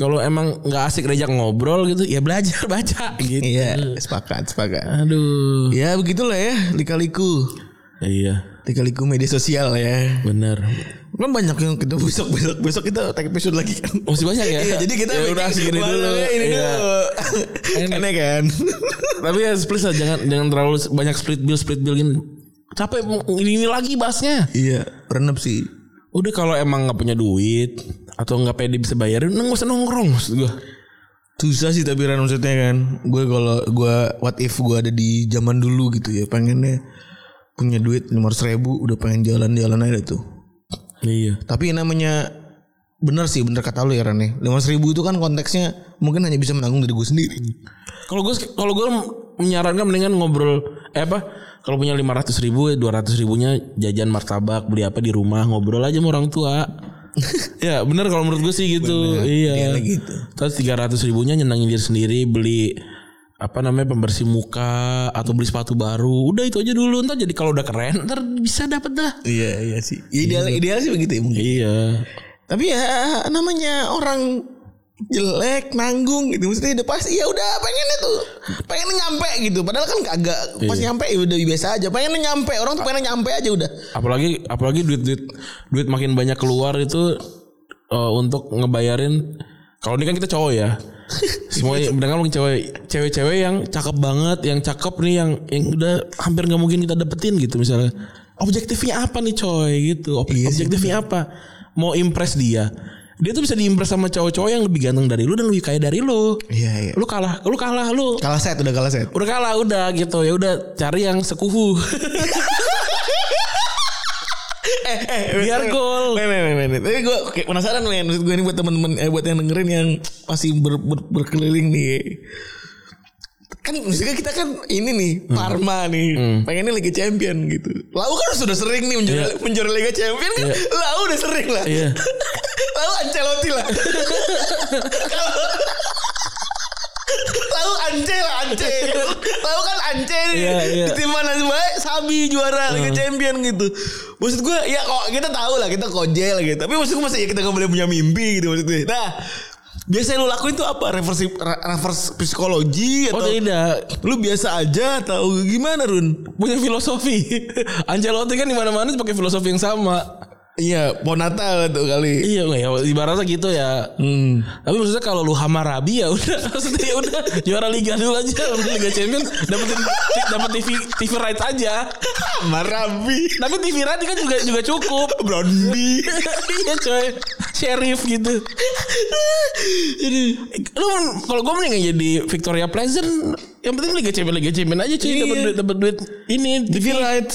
Kalau emang nggak asik diajak ngobrol gitu Ya belajar baca gitu. Iya, sepakat, sepakat. Aduh. Ya begitulah ya, lika-liku. Iya. Lika-liku media sosial ya. bener Kan banyak yang kita besok besok besok kita take episode lagi kan. Masih banyak ya Iya, jadi kita ya udah segini dulu Ini Iya. dulu. Aneh kan. Tapi ya please lah Jangan jangan terlalu banyak split bill Split bill gini Capek ini, ini lagi bahasnya iya, renep sih. Udah kalau emang nggak punya duit Atau nggak pede bisa bayarin Nggak usah nongkrong maksud gue Susah sih tapi Ran maksudnya kan Gue kalau gue What if gue ada di zaman dulu gitu ya Pengennya Punya duit 500 ribu Udah pengen jalan-jalan aja tuh Iya. Tapi namanya Bener sih bener kata lu ya Ran ya. 500 ribu itu kan konteksnya Mungkin hanya bisa menanggung dari gue sendiri. Kalau gue kalau gue menyarankan mendingan ngobrol eh apa kalau punya 500 ribu 200 ribunya jajan martabak beli apa di rumah ngobrol aja sama orang tua. Ya bener kalau menurut gue sih gitu. Iya. Iya gitu. Terus 300 ribunya nyenangin diri sendiri beli apa namanya pembersih muka atau beli sepatu baru. Udah itu aja dulu ntar jadi kalau udah keren ntar bisa dapet dah. Iya iya sih. Ya, ideal, ideal sih begitu ya mungkin. Iya. Tapi ya namanya orang jelek nanggung gitu maksudnya udah pasti ya udah pengennya tuh pengen nyampe gitu. Padahal kan kagak pas nyampe ya udah biasa aja. Pengen nyampe orang tuh pengen nyampe aja udah. Apalagi apalagi duit duit duit makin banyak keluar itu eh, untuk ngebayarin kalau ini kan kita cowok ya semua mendengar mungkin cewek cewek-cewek yang cakep banget yang cakep nih yang yang udah hampir nggak mungkin kita dapetin gitu misalnya. Objektifnya apa nih coy gitu. Ob- Iya sih, objektifnya apa? Mau impress dia. Dia tuh bisa diimpress sama cowok-cowok yang lebih ganteng dari lu dan lebih kaya dari lu. Iya iya. Lu kalah lu kalah lu. Kalah set udah kalah set. Udah kalah udah gitu. Ya udah cari yang sekufu biar gol men, men, men. Tapi gue kayak penasaran men Maksud gue ini buat temen-temen eh, Buat yang dengerin yang Masih ber, ber- berkeliling nih. Kan misalnya kita kan Ini nih Parma nih. Pengennya Liga Champion gitu. Lau kan sudah sering nih Menjuara, Iya. menjuara Liga Champion kan? Lau udah sering lah. Iya. Lau Ancelotti lah Lau Ance lah Ance Lau kan Ance nih Iya, iya. Di tim mana baik Sabi juara Liga Champion gitu Maksud gue ya kok kita tahu lah kita kojel gitu Tapi maksud gue masa ya kita gak boleh punya mimpi gitu maksudnya Nah Biasanya lu lakuin tuh apa? Reverse, re- reverse psikologi oh atau tidak lu biasa aja atau gimana Run? punya filosofi. Ancelotti kan di mana-mana pakai filosofi yang sama. Iya, Ponata tuh kali. Iya, ya ibaratnya gitu ya. Hmm. Tapi maksudnya kalau lu Hamarabi ya udah, maksudnya ya udah juara liga dulu aja, udah Liga Champion dapetin dapat TV TV right aja. Marabi. Tapi TV right kan juga juga cukup. Brownie. iya coy, sheriff gitu. Jadi lu kalau gue mending jadi Victoria Pleasant, yang penting Liga Champion Liga Champion aja cuy, Iya. dapat duit dapat duit ini TV right.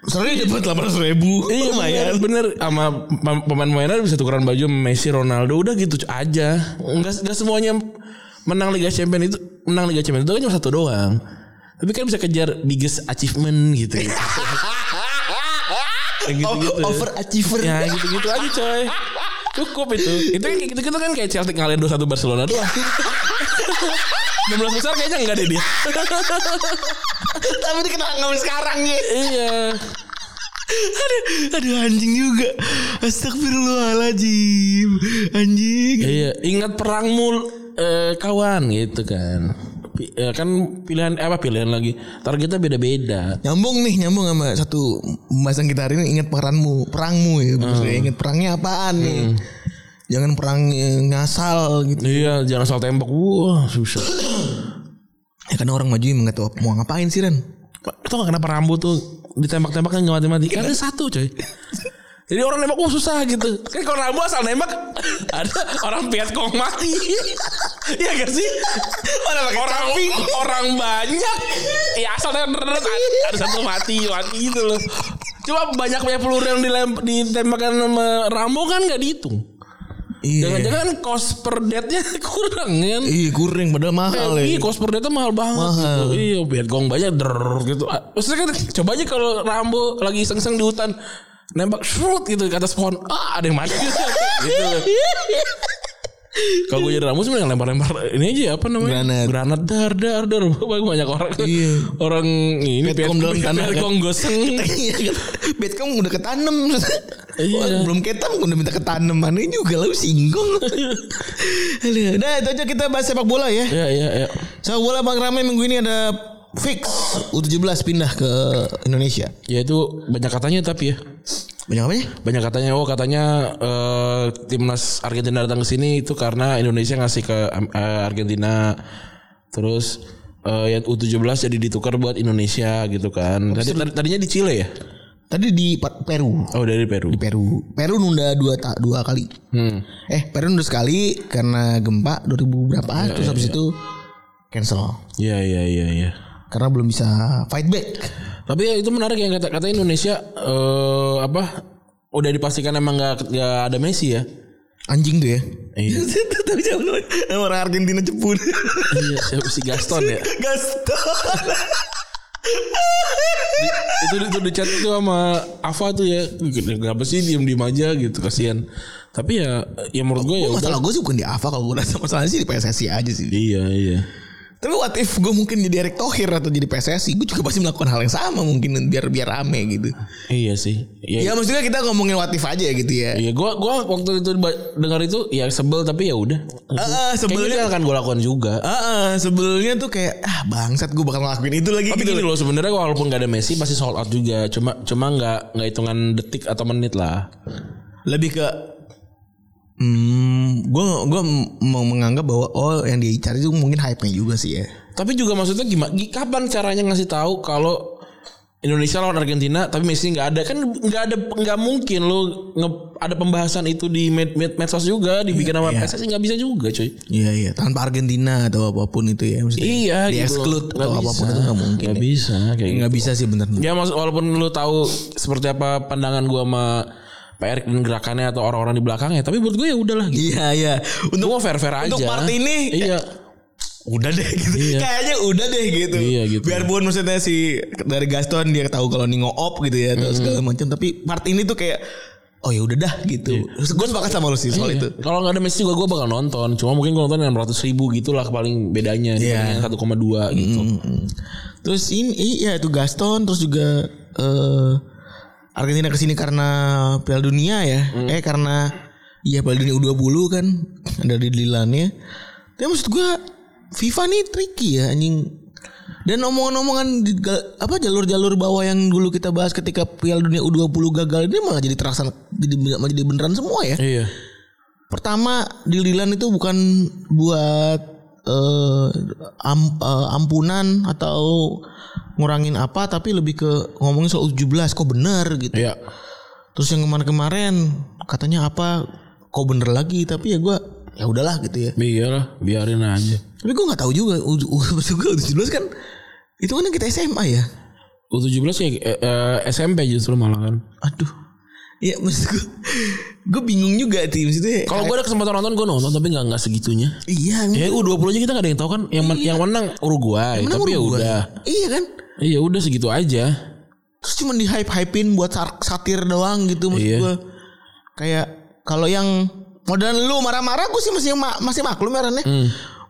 Soalnya dapat 800 ribu. Iya lumayan. bener. Sama pem- pemain-pemainnya bisa tukeran baju Messi Ronaldo udah gitu aja. Nggak nggak semuanya menang Liga Champions itu menang Liga Champions itu kan cuma satu doang. Tapi kan bisa kejar biggest achievement gitu. Kayak gitu-gitu. Overachiever. ya gitu-gitu aja coy. Cukup itu. Itu kan gitu-gitu kan kayak Celtic ngalahin 2-1 Barcelona doang 16 besar kayaknya enggak deh dia. Tapi dia kenapa ngambil sekarang ya? iya. Aduh, aduh anjing juga. Astagfirullahaladzim. Anjing. Iya, ingat perangmu eh, kawan gitu kan. Eh, kan pilihan eh, apa pilihan lagi. Targetnya beda-beda. Nyambung nih, nyambung sama satu pembahasan kita hari ini ingat peranmu, perangmu ya. Maksudnya ingat perangnya apaan nih. Jangan perang eh, ngasal gitu. Iya, jangan soal tembak. Wah, susah. Ya karena orang maju nggak tahu mau ngapain sih Ren. Itu gak kenapa rambut tuh ditembak-tembak kan gak mati-mati. Karena satu coy. Jadi orang nembak wah susah gitu. Kayak kalau Rambo asal nembak ada orang Vietcong mati. Iya gak sih? orang orang banyak. Ya asal nembak ada satu mati mati gitu loh. Cuma banyak banyak peluru yang dilem- ditembakkan sama Rambo kan gak dihitung. Iya. Jangan-jangan cost per death-nya kurang kan? Iya kurang padahal mahal ya. Iya, cost per data mahal banget Mahal. gitu. Iya, Vietcong banyak der gitu. Ah, Maksudnya kan coba aja kalau Rambo lagi iseng-iseng di hutan nembak shoot gitu ke atas pohon. Ah, ada yang mati gitu. Kalau gue jadi Rambo sih yang lempar-lempar ini aja apa namanya? Granat. Granat dar dar dar banyak orang. Iya. Orang ini Vietcong dalam tanah? Vietcong goseng. Iya kan. Bet kamu udah ketanem. Iya. Belum ketam udah minta ketanem mana juga lu singgung. Aduh, Nah itu aja kita bahas sepak bola ya. Iya, iya, iya. Sepak bola Bang Rame minggu ini ada fix U17 pindah ke Indonesia. Ya itu banyak katanya tapi ya. Banyak apa ya? Banyak katanya oh katanya eh, timnas Argentina datang ke sini itu karena Indonesia ngasih ke eh, Argentina. Terus eh, yang U17 jadi ditukar buat Indonesia gitu kan. Tadi, tadi- tadinya di Chile ya? Tadi di Peru. Oh dari Peru. Di Peru. Peru nunda dua ta- dua kali. Hmm. Eh Peru nunda sekali karena gempa 2000 berapa terus habis itu cancel Iya iya iya iya. karena belum bisa fight back. Tapi ya itu menarik yang kata kata Indonesia eh apa udah dipastikan emang nggak nggak ada Messi ya? Anjing tuh ya. Iya. Tapi siapa? Nama orang Argentina cepur. iya siapa si Gaston ya? Gaston. itu itu di chat itu sama Ava tuh ya kenapa sih diem diem aja gitu kasihan tapi ya ya menurut gue ya Masalah gue sih bukan di Ava kalau gue rasa masalahnya sih di PSSI aja sih. iya iya Tapi what if gue mungkin jadi Erick Thohir atau jadi PSSI, gue juga pasti melakukan hal yang sama mungkin biar biar rame gitu. iya sih. Ya ya maksudnya kita ngomongin what if aja gitu ya. iya gue gua waktu itu dengar itu ya sebel tapi ya udah. Ah, Kayaknya sebelnya akan gue lakukan juga. Ah, ah, sebelumnya tuh kayak ah bangsat gue bakal ngelakuin itu lagi tapi gitu. gini loh. sebenarnya walaupun gak ada Messi pasti sold out juga. Cuma cuma nggak nggak hitungan detik atau menit lah. Lebih ke Hmm, gue gue mau menganggap bahwa oh yang dia cari itu mungkin hype-nya juga sih ya. tapi juga maksudnya gimana kapan caranya ngasih tahu kalau Indonesia lawan Argentina tapi Messi nggak ada kan nggak ada nggak mungkin lo nge- ada pembahasan itu di med, med, medsos juga dibikin sama iya. PSSI nggak bisa juga cuy Iya iya tanpa Argentina atau apa pun itu ya maksudnya. iya di gitu exclude atau Nggak apa pun bisa. itu nggak mungkin. nggak ya. bisa kayak Nggak bisa sih bener. Ya maksud walaupun lu tahu seperti apa pandangan gua sama Dan gerakannya atau orang-orang di belakangnya, tapi buat gue ya udahlah gitu. Iya iya. Untuk mau fair-fair aja. untuk part ini Iya. udah deh gitu. Iya. Kayaknya udah deh gitu. Iya, gitu. Biarpun maksudnya si dari Gaston dia tahu kalau Ningo op gitu ya atau segala macam tapi part ini tuh kayak oh ya udah dah gitu. Terus gue sepakat sama lu sih soal Iya. itu. Kalau nggak ada Messi juga gue bakal nonton. Cuma mungkin gue nonton enam ratus ribu gitulah paling bedanya. Iya. Satu koma dua gitu. Mm-mm. Terus ini iya itu Gaston terus juga eh Argentina ke sini karena Piala Dunia ya. Eh karena iya Piala Dunia U20 kan ada di Dilannya. Tapi maksud gua FIFA nih tricky ya anjing. Dan omongan-omongan di ga- apa jalur-jalur bawah yang dulu kita bahas ketika Piala Dunia U20 gagal ini malah jadi terlaksana jadi malah jadi beneran semua ya. Iya. Pertama deal-dealan itu bukan buat eh, am- eh, ampunan atau ngurangin apa tapi lebih ke ngomongin soal 17 kok bener gitu. Iya. Terus yang kemarin-kemarin katanya apa kok bener lagi tapi ya gua ya udahlah gitu ya. Iyalah, biarin aja. Tapi gua nggak tahu juga maksud gua 17 kan itu kan yang kita SMA ya. U17 ya eh, eh, SMP justru malah kan. Aduh. Ya maksud gua gue bingung juga sih maksudnya. Kalau gue ada kesempatan nonton gue nonton tapi nggak nggak segitunya. iya Ya U20 aja kita gak ada yang tahu kan yang men- yang menang Uruguay, Menang tapi ya udah. Iya kan? Iya udah segitu aja. Terus cuma di hype hypein buat satir doang gitu maksud Iya. gua. Kayak kalau yang modern lu marah-marah gue sih masih ma- masih maklum ya Ran, ya.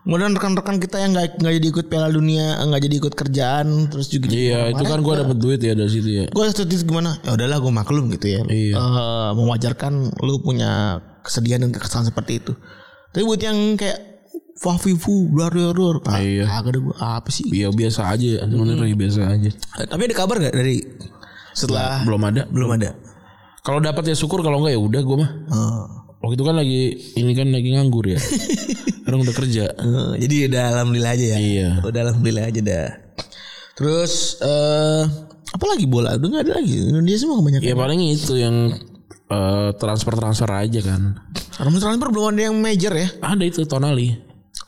Kemudian rekan-rekan kita yang nggak nggak jadi ikut Piala Dunia, nggak jadi ikut kerjaan, terus juga Iya, itu kan gue dapet duit ya dari situ ya. gue setuju gimana? Ya udahlah gue maklum gitu ya. Iya. Eh, mewajarkan lu punya kesedihan dan kekesalan seperti itu. Tapi buat yang kayak Fafifu, blar blar blar, ah, Iya. agak ada gue apa sih? Iya biasa aja, sebenarnya biasa aja. Eh, Tapi ada kabar gak dari setelah Belum ada. belum ada? Kalau dapat ya syukur, kalau enggak ya udah gue mah. Oh. Waktu itu kan lagi ini kan lagi nganggur ya. Orang udah kerja. Eh, jadi udah alhamdulillah aja ya. Iya. Udah alhamdulillah aja dah. Terus eh apa lagi bola? Udah nggak ada lagi. Indonesia semua kebanyakan. Ya paling itu yang transfer transfer aja kan. Orang transfer belum ada yang major ya. Ada itu Tonali.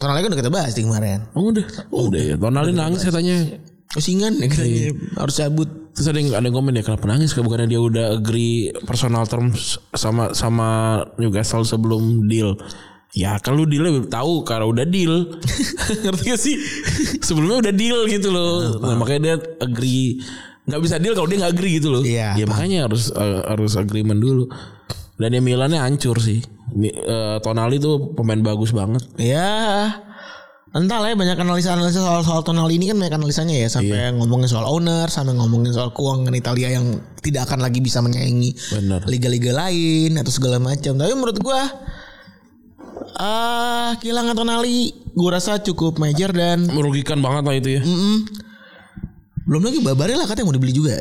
Tonali kan udah kita bahas di kemarin. Oh udah, oh, udah ya. Tonali nangis katanya. Usingan ya katanya harus cabut. Terus ada yang ada yang komen ya kenapa nangis bukannya dia udah agree personal terms sama sama Newcastle sebelum deal. Ya kan lu deal tahu kalau udah deal. Ngerti gak sih? Sebelumnya udah deal gitu loh. Nah, makanya dia agree nggak bisa deal kalau dia nggak agree gitu loh. Iya, Ya makanya harus eh, harus agreement dulu. Dan ya Milannya hancur sih. Mi- eh, Tonali tuh pemain bagus banget. Ya entah lah ya banyak analisa-analisa soal soal Tonali ini kan banyak analisanya ya. Sampai ngomongin soal owner sampai ngomongin soal keuangan Italia yang tidak akan lagi bisa menyaingi liga-liga lain atau segala macam. Tapi menurut gua ah kehilangan Tonali gua rasa cukup major dan Merugikan banget lah itu ya. mm, belum lagi Barella katanya mau dibeli juga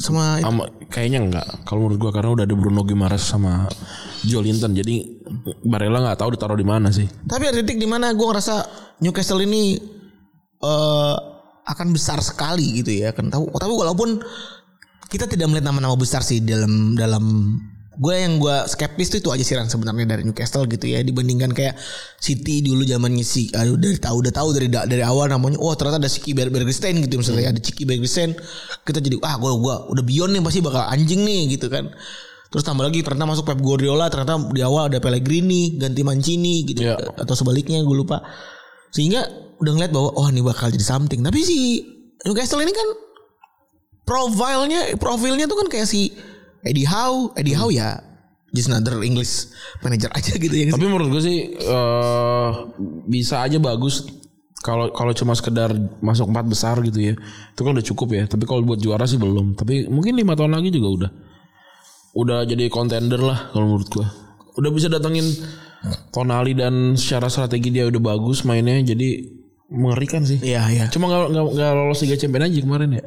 sama Sama kayaknya enggak. Kalau menurut gua karena udah ada Bruno Gimares sama Joe Linton. Jadi Barella nggak tahu ditaruh di mana sih. Tapi ada titik di mana gue ngerasa Newcastle ini eh akan besar sekali gitu ya. Kan tahu. Tapi walaupun kita tidak melihat nama-nama besar sih dalam dalam gue yang gue skeptis tuh itu aja sih sebenarnya dari Newcastle gitu ya. Dibandingkan kayak City dulu zamannya si aduh dari tahu udah tahu dari dari awal namanya oh ternyata ada Ciki Ber Bergstein gitu misalnya. Ada Ciki Bergstein. Kita jadi ah gue gua udah Bion nih pasti bakal anjing nih gitu kan. Terus tambah lagi ternyata masuk Pep Guardiola ternyata di awal ada Pellegrini ganti Mancini gitu. Iya. atau sebaliknya gue lupa. Sehingga udah ngeliat bahwa oh ini bakal jadi something. Tapi si Newcastle ini kan profilnya profilnya tuh kan kayak si Eddie Howe Eddie Howe ya just another English manager aja gitu ya Tapi menurut gue sih eh bisa aja bagus kalau kalau cuma sekedar masuk empat besar gitu ya. Itu kan udah cukup ya. Tapi kalau buat juara sih belum. Tapi mungkin lima tahun lagi juga udah udah jadi contender lah kalau menurut gua. Udah bisa datengin Tonali dan secara strategi dia udah bagus mainnya jadi mengerikan sih. Iya iya Cuma nggak nggak lolos Liga Champion aja kemarin ya.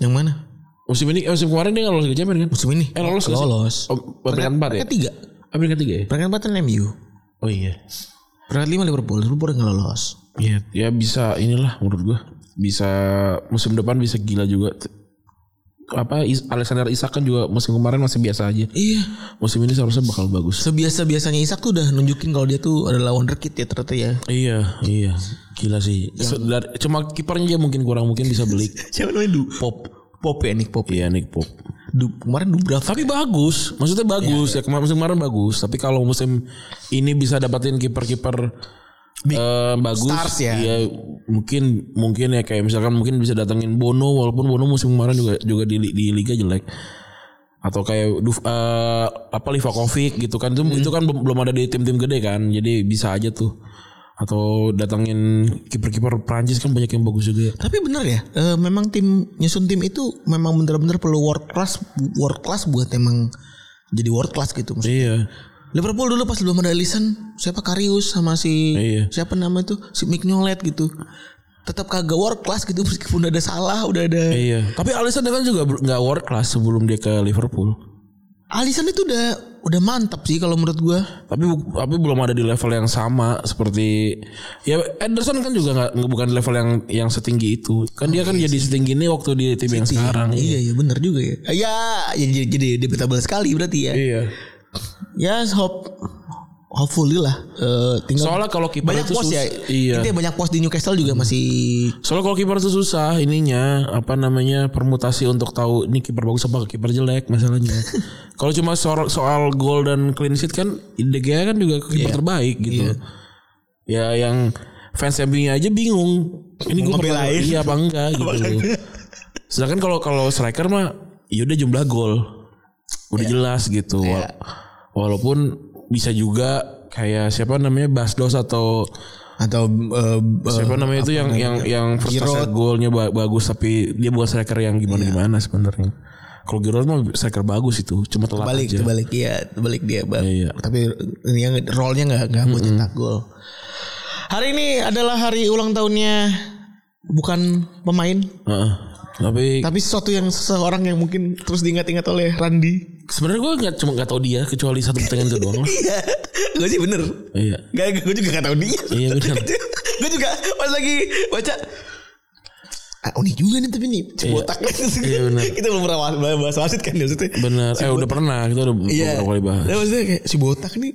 yang mana Musim ini eh, musim kemarin dia nggak lolos Liga Champion kan? musim ini Eh lolos lolos Oh, peringkat empat ya? peringkat tiga Oh, peringkat tiga ya? peringkat empat kan MU Oh iya. peringkat lima Liverpool Liverpool nggak lolos Ya, ya bisa inilah menurut gua. Bisa musim depan bisa gila juga. Apa Alexander Isak kan juga musim kemarin masih biasa aja. iya Musim ini seharusnya bakal bagus. sebiasa biasanya Isak tuh udah nunjukin kalau dia tuh adalah wonderkid ya ternyata ya Iya, iya. Gila sih. Dari- cuma kipernya aja mungkin kurang mungkin bisa beli. siapa namanya Pop. Pop ya Nick Pop Iya, Nick Pop. Du, kemarin Dubravka Tapi bagus, maksudnya bagus ya. Kemarin musim kemarin bagus. Tapi kalau musim ini bisa dapatin kiper-kiper eh, bagus, stars ya. Iya, mungkin mungkin ya kayak misalkan mungkin bisa datengin Bono walaupun Bono musim kemarin juga juga di, di liga jelek. Atau kayak Duf, eh, apa Livakovic gitu kan itu itu kan belum ada di tim-tim gede kan. Jadi bisa aja tuh. Atau datengin kiper-kiper Prancis kan banyak yang bagus juga. Tapi bener ya, eh, memang tim nyusun tim itu memang bener-bener perlu world class, world class buat emang jadi world class gitu. Maksudnya. Iya. Liverpool dulu pas belum ada Alisson, siapa Karius sama si Iya. siapa nama itu si Mignolet gitu, tetap kagak world class gitu meskipun udah ada salah, udah ada. Iya. Tapi Alisson kan juga nggak world class sebelum dia ke Liverpool. Alisson itu udah udah mantap sih kalau menurut gua. tapi tapi belum ada di level yang sama seperti ya Ederson kan juga nggak bukan di level yang yang setinggi itu kan dia kan jadi setinggi ini waktu di tim yang sekarang Iya iya bener juga ya. Ya jadi jadi debatable sekali berarti ya. iya Ya hope hopefully lah. Eh, tinggal soalnya kalau kiper banyak itu pos ya. iya. Intinya banyak pos di Newcastle juga masih soalnya kalau kiper itu susah ininya apa namanya permutasi untuk tahu ini kiper bagus apa kiper jelek masalahnya. Kalau cuma soal soal gol dan clean sheet kan De Gea kan juga kiper Iya. terbaik gitu. Ya yang fans MU aja bingung. Ini gue ngebelain. iya apa enggak gitu. sedangkan kalau kalau striker mah ya udah jumlah gol. Udah jelas gitu. Wal- walaupun bisa juga kayak siapa namanya Basdos atau atau eh, Siapa namanya itu yang yang yang prestasi golnya ba- bagus tapi dia bukan striker yang gimana gimana sebenarnya. Kalau Giroud mah striker bagus itu, cuma telat balik aja. balik iya balik dia bang. Iya. Tapi ini yang role-nya nggak nggak buat cetak gol. Hari ini adalah hari ulang tahunnya bukan pemain, Heeh. Tapi tapi sesuatu yang seseorang yang mungkin terus diingat-ingat oleh Randy. sebenarnya gue nggak cuma nggak tahu dia kecuali satu pertandingan itu doang. Iya, gue sih bener. Iya. Gak, gue juga gak tahu dia. Iya, bener. gue juga pas lagi baca. Ah, unik juga nih tapi nih Cibotak Iya, bener. Kita belum pernah bahas, bahas wasit kan ya maksudnya Benar. Eh udah pernah kita udah Iya beberapa kali bahas. Nah, Maksudnya kayak si botak nih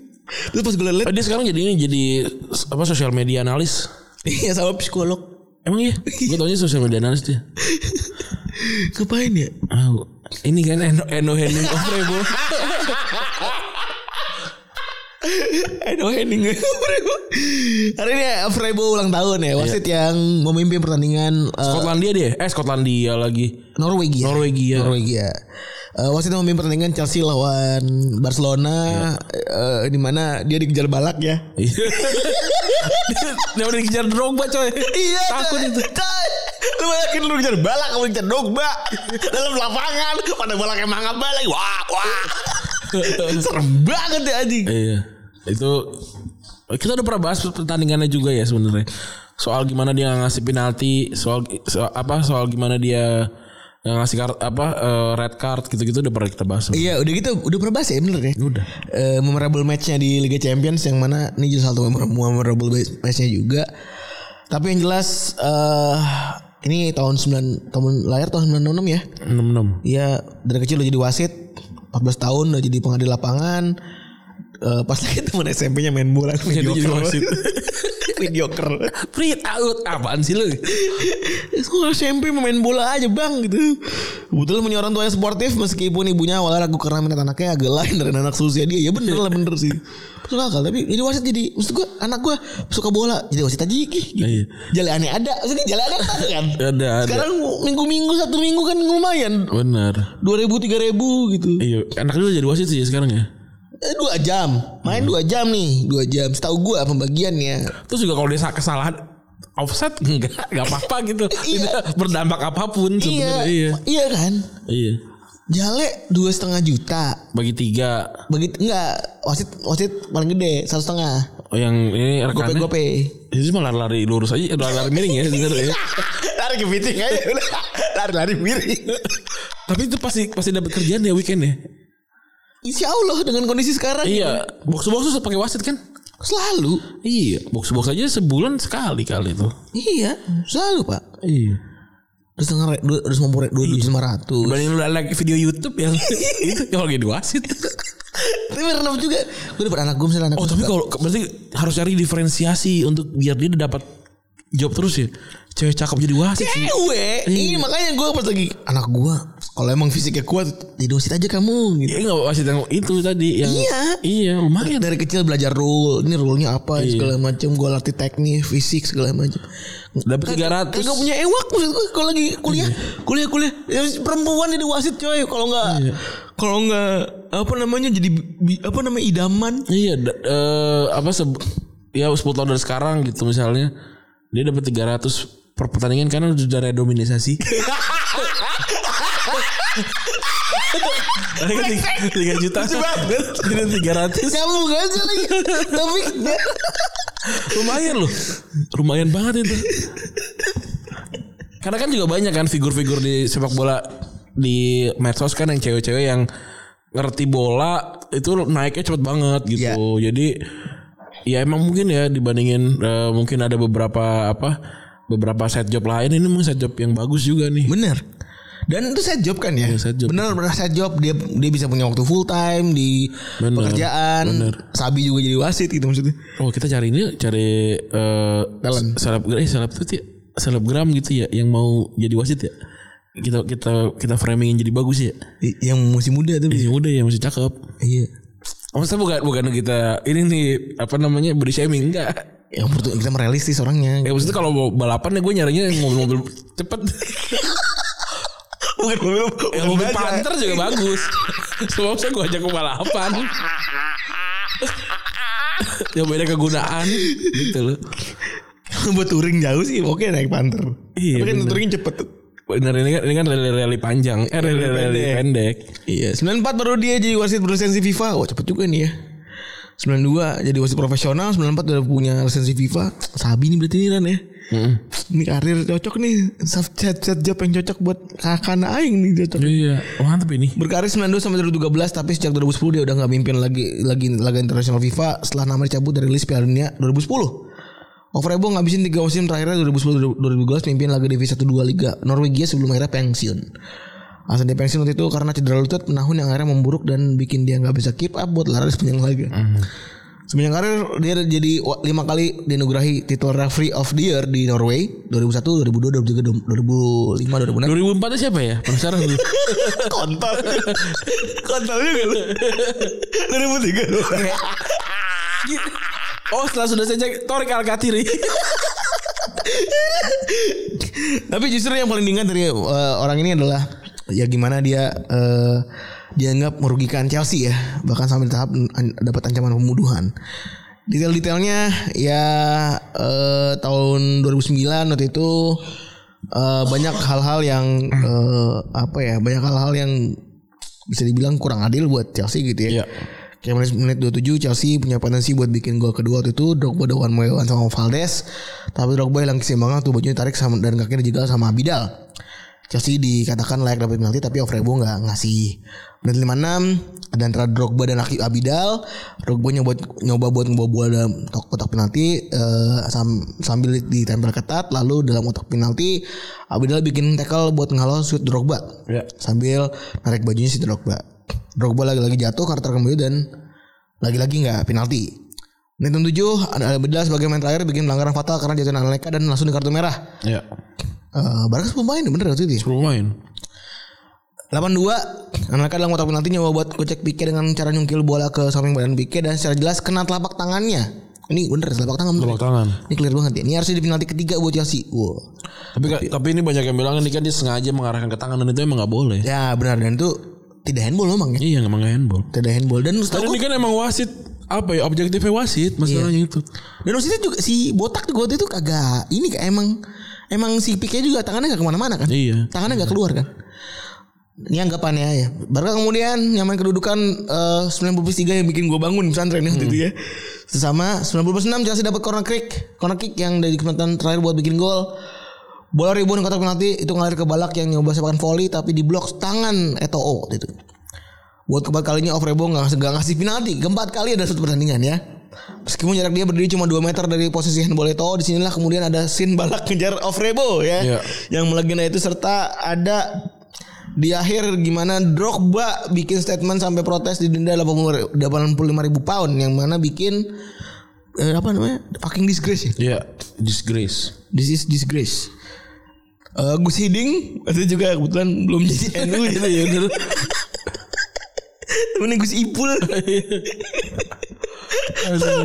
Terus pas gue liat Oh, dia sekarang jadi ini jadi apa sosial media analis. Iya sama psikolog Emang iya? Gue taunya sosial media analis dia. Ngapain ya Ah, ini kan Eno, Eno Henning Ofrebo. Aduh Henning Hari ini Frebo ulang tahun ya Wasit yang memimpin pertandingan eh, Skotlandia dia. Eh Skotlandia lagi. Norwegia Norwegia. Norwegia Eh, wasit yang memimpin pertandingan Chelsea lawan Barcelona eh, di mana dia dikejar balak ya Iya. Dia udah dikejar Drogba coy. Iya Takut itu. coy. Lu yakin lu dikejar balak Kamu dikejar Drogba Dalam lapangan Pada balaknya mangap balik Wah wah Serem banget ya anjing Iya. Itu kita udah pernah bahas pertandingannya juga ya sebenarnya. Soal gimana dia ngasih penalti, soal, soal apa soal gimana dia ngasih kart apa eh, red card gitu-gitu udah pernah kita bahas. Iya udah gitu Udah pernah bahas ya bener ya Udah. Eh, memorable matchnya di Liga Champions yang mana ini juga satu memor- memorable matchnya juga. Tapi yang jelas eh ini tahun 9 tahun lahir tahun 96 ya. 66. Iya dari kecil udah jadi wasit 14 tahun udah jadi pengadil lapangan. Eh, pas lagi temen SMP-nya main bola Jadi wasit. mediocre. Print out apaan sih lu? Gue SMP main bola aja bang gitu. Kebetulan punya orang tuanya sportif meskipun ibunya awalnya ragu karena minat anaknya agak lain dari anak seusia dia. Ya bener lah bener sih. Masuk akal tapi jadi wasit jadi maksud gue anak gue suka bola jadi wasit aja gitu. Iya. Aneh ada, maksudnya jalan aneh ada kan. Ada ada. Sekarang minggu-minggu satu minggu kan lumayan. Benar. Dua ribu tiga ribu gitu. Iya, anak lu jadi wasit sih sekarang ya. Eh, dua jam, main dua jam nih, dua jam. Setahu gue pembagiannya. Terus juga kalau dia kesalahan offset enggak enggak apa-apa gitu. Iya. Tidak berdampak apa pun Iya, sebenarnya. Iya. iya kan. Iya. Jale dua setengah juta. Bagi tiga Begitu enggak wasit wasit paling gede satu setengah. Oh, yang ini Gope rekannya gope. itu cuma lari-lari lurus aja, eh, lari-lari miring ya sebenarnya. lari ke meeting aja udah. Lari-lari miring. Tapi itu pasti pasti dapat kerjaan ya weekend ya. Insya Allah dengan kondisi sekarang. Iya, box box tuh pakai wasit kan? Selalu. Iya, box box aja sebulan sekali kali itu. Iya. Selalu pak. Iya. Setengah re- dua ratus lima puluh dua ratus lima ratus. Dibanding lu like video YouTube yang itu kalau lagi wasit. Tapi pernah juga. Gue dapet anak gue misalnya anak Oh tapi kalau berarti harus cari diferensiasi untuk biar dia dapat job terus ya. Cewek cakep jadi wasit sih. cewek. Iya makanya gue pas lagi anak gue. Kalau emang fisiknya kuat, jadi wasit aja kamu. Gitu. Iya nggak wasit yang itu tadi yang Iya. iya lumayan. Dari kecil belajar rule, ini rule-nya apa Iya. segala macam. Gue latih teknik, fisik segala macam. Dapat 300. Kagak punya ewak maksud gue kalau lagi kuliah, kuliah kuliah ya, perempuan jadi wasit coy. Kalau nggak kalau nggak apa namanya jadi apa namanya idaman. Iya, da- eh, apa se ya 10 tahun dari sekarang gitu misalnya dia dapat 300 per pertandingan karena udah redominisasi. Tadi kan tiga, juta. Jadi tiga ratus. Nyambung aja lagi. Tapi Lumayan loh. Lumayan banget itu. Karena kan juga banyak kan figur-figur di sepak bola di medsos kan yang cewek-cewek yang ngerti bola itu naiknya cepet banget gitu. Jadi ya emang mungkin ya dibandingin eh, mungkin ada beberapa apa beberapa set job lain ini mungkin set job yang bagus juga nih. bener. Dan itu set job kan ya? Set job. Bener bener set job dia dia bisa punya waktu full time di Bener, pekerjaan. bener. Sabi juga jadi wasit gitu maksudnya. Oh kita cari ini cari eh Talent. selebgram eh seleb ya selebgram gitu ya yang mau jadi wasit ya. Kita kita kita framingin jadi bagus ya. Yang masih muda tuh. Masih muda ya masih cakep. Iya. Maksudnya bukan bukan kita ini nih apa namanya body shaming enggak. Yang pertama kita merealistis orangnya. Ya maksudnya kalau mau balapan ya gue nyarinya yang mobil-mobil cepet. Bukan mobil, yang mobil Panther juga bagus. Sebab saya gue ajak ke balapan. yang beda kegunaan gitu loh. buat touring jauh sih oke naik Panther. Iya, Tapi kan touring cepet. Bener ini kan ini kan rally-rally panjang, eh rally-rally pendek. Iya, 94 baru dia jadi wasit berlisensi FIFA. Wah, cepet juga nih ya. 92 jadi wasit profesional, 94 udah punya lisensi FIFA. Sabi nih berarti ini Ran ya. Ini karir cocok nih. Set set job yang cocok buat kakak aing nih cocok. Iya, mantap ini. Berkarir 92 sampai 2013 tapi sejak 2010 dia udah nggak mimpin lagi lagi laga internasional FIFA setelah nama dicabut dari list Piala Dunia 2010. Ovrebo ngabisin 3 musim terakhirnya 2010 2012 mimpin laga divisi 1 2 Liga Norwegia sebelum akhirnya pensiun. Alasan dia pensiun waktu itu karena cedera lutut penahun yang akhirnya memburuk dan bikin dia nggak bisa keep up buat lari sepanjang laga. Sepanjang karir dia jadi lima kali dinugurahi titel referee of the year di Norway 2001, 2002, 2003, 2005, 2006. 2004 itu siapa ya? Penasaran gue. Kontol. Kontol juga lu. 2003 lu. oh setelah sudah saya cek Torik Alkatiri. Tapi justru yang paling diingat dari eh, orang ini adalah ya gimana dia eh, dianggap merugikan Chelsea ya, bahkan sampai tahap dapat ancaman pembunuhan. Detail-detailnya ya eh, tahun 2009 waktu itu eh, banyak hal-hal yang eh, apa ya, banyak hal-hal yang bisa dibilang kurang adil buat Chelsea gitu ya. Iya. Kayak menit, menit 27 Chelsea punya potensi buat bikin gol kedua waktu itu Drogba way one sama Valdes Tapi Drogba hilang keseimbangan tuh bajunya tarik sama, dan kakinya dijegal sama Abidal Chelsea dikatakan layak dapat penalti tapi Ovrebo nggak ngasih Menit 56 ada antara Drogba dan Aki Abidal Drogba nyoba nyoba buat ngebawa bola dalam kotak penalti eh, sam- sambil ditempel ketat lalu dalam kotak penalti Abidal bikin tackle buat ngehalau shoot Drogba Ya. sambil narik bajunya si Drogba. Drogba lagi-lagi jatuh kartu kembali dan lagi-lagi nggak penalti. Menit 7 ada Abidal sebagai main terakhir bikin pelanggaran fatal karena jatuh Anelka dan langsung di kartu merah. Iya. Eh Barca pemain bener waktu itu. ya? Sebelum main. 82 Anelka dalam kotak penalti nyoba buat kocek Pique dengan cara nyungkil bola ke samping badan Pique dan secara jelas kena telapak tangannya. Ini bener telapak tangan. bener. Telapak tangan. Ini clear banget ya. Ini harusnya di penalti ketiga buat Chelsea. Wow. Tapi tapi ini banyak yang bilang ini kan dia sengaja mengarahkan ke tangan dan itu emang gak boleh. Ya benar dan itu tidak handball memang ya. Iya emang gak handball. Tidak handball dan setahu ini kan emang wasit apa ya objektifnya wasit masalahnya itu. Dan wasitnya juga si botak juga waktu itu kagak ini kayak emang emang si Pique juga tangannya gak ke mana-mana kan? Iya. Tangannya gak keluar kan? Ini anggapannya ya. Barca kemudian nyaman kedudukan eh 90 plus 3 yang bikin gue bangun pesantren ya waktu itu ya. Sesama 90 plus 6 Chelsea dapat corner kick, corner kick yang dari kesempatan terakhir buat bikin gol. Bola rebound kotak penalti itu ngalir ke balak yang nyoba sepakan volley tapi diblok tangan Eto'o waktu itu. Buat keempat kalinya Ovrebo nggak nggak ngasih penalti. Keempat kali ada satu pertandingan ya. Meskipun jarak dia berdiri cuma 2 meter dari posisi handball Eto'o, di sinilah kemudian ada scene balak ngejar Ovrebo ya. Iya. Yang melegenda itu serta ada di akhir gimana Drogba bikin statement sampai protes didenda 85 ribu pound yang mana bikin eh, apa namanya fucking disgrace ya Iya, disgrace. This is disgrace. Eh Gus Hiding itu juga kebetulan belum jadi NU gitu ya. Temennya Gus Ipul.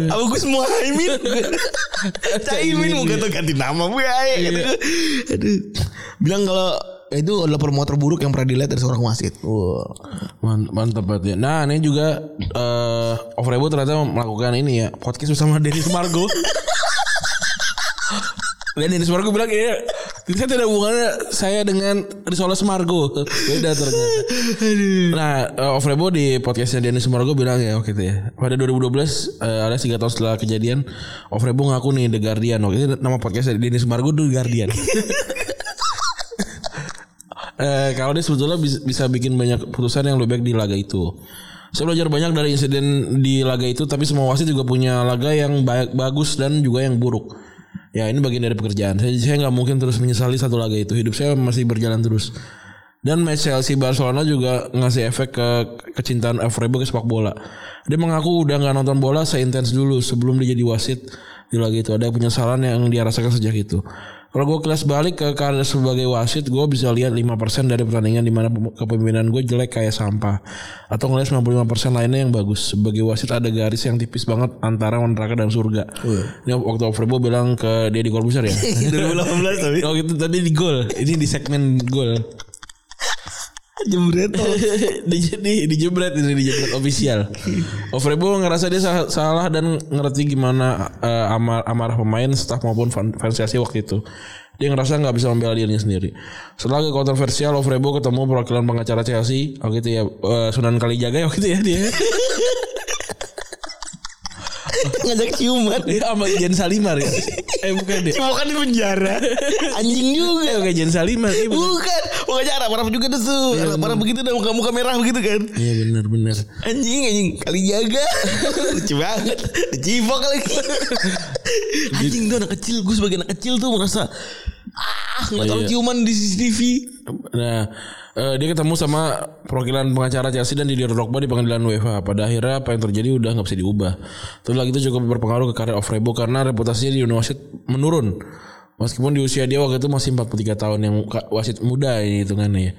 Apa Gus Muhaimin? Caimin mau ganti ganti nama gue aja. Aduh. Bilang kalau itu adalah promotor buruk yang pernah dilihat dari seorang wasit. Wah. Man- Mantap banget ya. Nah ini juga eh Ovrebo ternyata melakukan ini ya podcast bersama Dennis Margo. Dan Dennis Margo bilang ya Saya tidak ada hubungannya saya dengan Risoles Margo. Beda ternyata. Nah eh, Ovrebo di podcastnya Dennis Margo bilang ya waktu itu ya Pada 2012 eh, alias 3 tahun setelah kejadian Ovrebo ngaku nih The Guardian. Waktu itu nama podcastnya Dennis Margo The Guardian. Eh, kalau dia sebetulnya bisa, bisa bikin banyak putusan yang lebih baik di laga itu. Saya belajar banyak dari insiden di laga itu, tapi semua wasit juga punya laga yang baik, bagus dan juga yang buruk. Ya ini bagian dari pekerjaan. Saya saya nggak mungkin terus menyesali satu laga itu. Hidup saya masih berjalan terus. Dan match Chelsea Barcelona juga ngasih efek ke kecintaan Evrebo ke sepak bola. Dia mengaku udah nggak nonton bola seintens dulu sebelum dia jadi wasit di laga itu. Ada penyesalan yang dia rasakan sejak itu. Kalau gue kelas balik ke karir sebagai wasit, gue bisa lihat 5% dari pertandingan di mana pem- kepemimpinan gue jelek kayak sampah. Atau ngeliat 95% lainnya yang bagus. Sebagai wasit ada garis yang tipis banget antara neraka dan surga. Ini waktu Overbo bilang ke dia di Corbuzier ya. 2018 tapi. Oh gitu tadi di gol. Ini di segmen gol. Jembret. di, di, dijebret ini dijebret official. Ofrebo ngerasa dia salah, salah dan ngerti gimana eh, amar amarah pemain, staff maupun fan- fans waktu itu. Dia ngerasa nggak bisa membela dirinya sendiri. Setelah ke kontroversial, Ofrebo ketemu perwakilan pengacara Chelsea, waktu itu ya eh, Sunan Kalijaga waktu itu ya dia. Ngajak ciuman. Dia sama Jen Salimar ya. Eh bukan deh. Cuma kan di penjara. Anjing juga. Eh bukan Jen Salimar. Bener. Bukan, bukan cara marah juga tuh tuh. marah begitu dan muka-muka merah begitu kan. Iya benar benar. Anjing anjing kali jaga. Lucu banget. Dicipok lagi. anjing tuh anak kecil, gue sebagai anak kecil tuh merasa ah nggak tahu Iya. ciuman di CCTV. Nah, eh, dia ketemu sama perwakilan pengacara Chelsea dan Didier Drogba di pengadilan UEFA. Pada akhirnya apa yang terjadi udah nggak bisa diubah. Terus lagi itu cukup berpengaruh ke karir Ofrebo karena reputasinya di wasit menurun. Meskipun di usia dia waktu itu masih 43 tahun yang wasit muda ini hitungannya ya.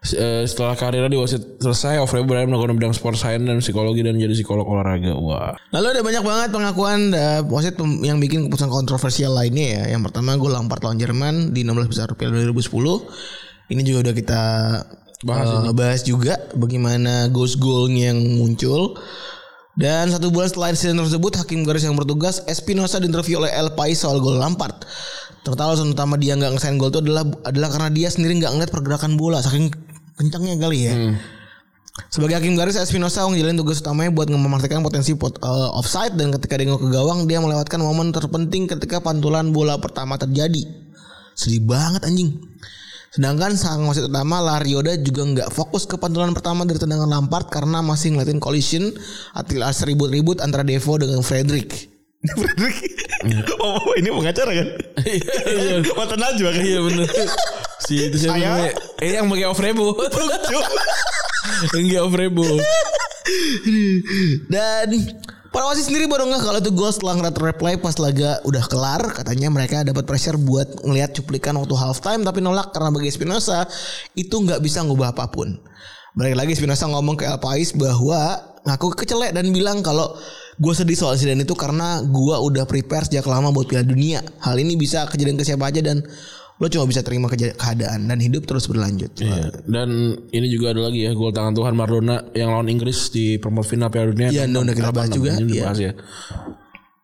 Eh, Setelah karirnya di wasit selesai, Ofrebo berani melakukan bidang sport science dan psikologi dan jadi psikolog olahraga. Wah. Lalu ada banyak banget pengakuan uh, wasit yang bikin keputusan kontroversial lainnya ya. Yang pertama gol Lampard lawan Jerman di 16 besar Piala 2010. Ini juga udah kita bahas, bahas juga bagaimana ghost goalnya yang muncul. Dan satu bulan setelah insiden tersebut, hakim garis yang bertugas Espinosa diinterview oleh El Pais soal gol Lampard. Ternyata alasan utama dia nggak ngesain gol itu adalah adalah karena dia sendiri nggak ngeliat pergerakan bola, saking kencangnya kali ya. Sebagai hakim garis Espinosa ngejalanin tugas utamanya buat memastikan potensi pot, eh, offside dan ketika dia nengok ke gawang dia melewatkan momen terpenting ketika pantulan bola pertama terjadi. Sedih banget anjing. Sedangkan sang wasit utama Larioda juga nggak fokus ke pantulan pertama dari tendangan Lampard karena masih ngeliatin collision atau ribut-ribut antara Devo dengan Frederick. Frederick. oh, ini pengacara kan? Mata Najwa kan? Iya benar. Si itu siapa Saya- namanya? Eh yang pakai Ofrebo. Enggak Ofrebo. Dan para wasit sendiri baru nggak kalau itu gol setelah ngeliat replay pas laga udah kelar katanya mereka dapat pressure buat ngelihat cuplikan waktu halftime tapi nolak karena bagi Espinosa itu nggak bisa ngubah apa pun. Balik lagi Espinosa ngomong ke El Pais bahwa ngaku kecelek dan bilang kalau gue sedih soal insiden itu karena gue udah prepare sejak lama buat Piala Dunia. Hal ini bisa kejadian ke siapa aja dan lo cuma bisa terima keadaan dan hidup terus berlanjut. Iya. Dan ini juga ada lagi ya gol tangan Tuhan Maradona yang lawan Inggris di perempat final Piala Dunia. Iya, udah kita bahas juga, iya. bahas ya.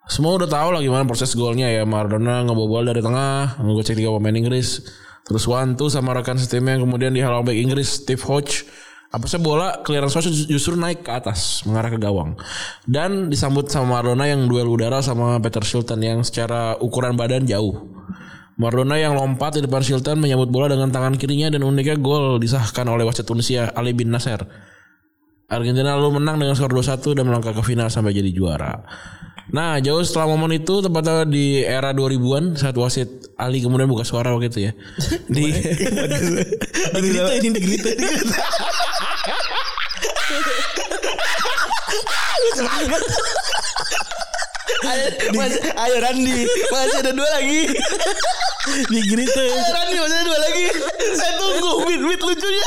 Semua udah tahu lah gimana proses golnya ya. Maradona ngebobol dari tengah, ngegocek tiga pemain Inggris. Terus one two sama rekan sistemnya kemudian di back Inggris Steve Hodge. Apa sih bola clearance pass justru naik ke atas mengarah ke gawang. Dan disambut sama Maradona yang duel udara sama Peter Shilton yang secara ukuran badan jauh. Maradona yang lompat di depan Shilton menyambut bola dengan tangan kirinya dan uniknya gol disahkan oleh wasit Tunisia Ali bin Nasser. Argentina lalu menang dengan skor 2-1 dan melangkah ke final sampai jadi juara. Nah, jauh setelah momen itu tepatnya di era 2000-an saat wasit Ali kemudian buka suara waktu itu ya. Di di Grita ini di Grita. Masih, ayo Randi, masih ada dua lagi. Di Grita. Ayo Randi, masih ada dua lagi. Saya tunggu bit bit lucunya.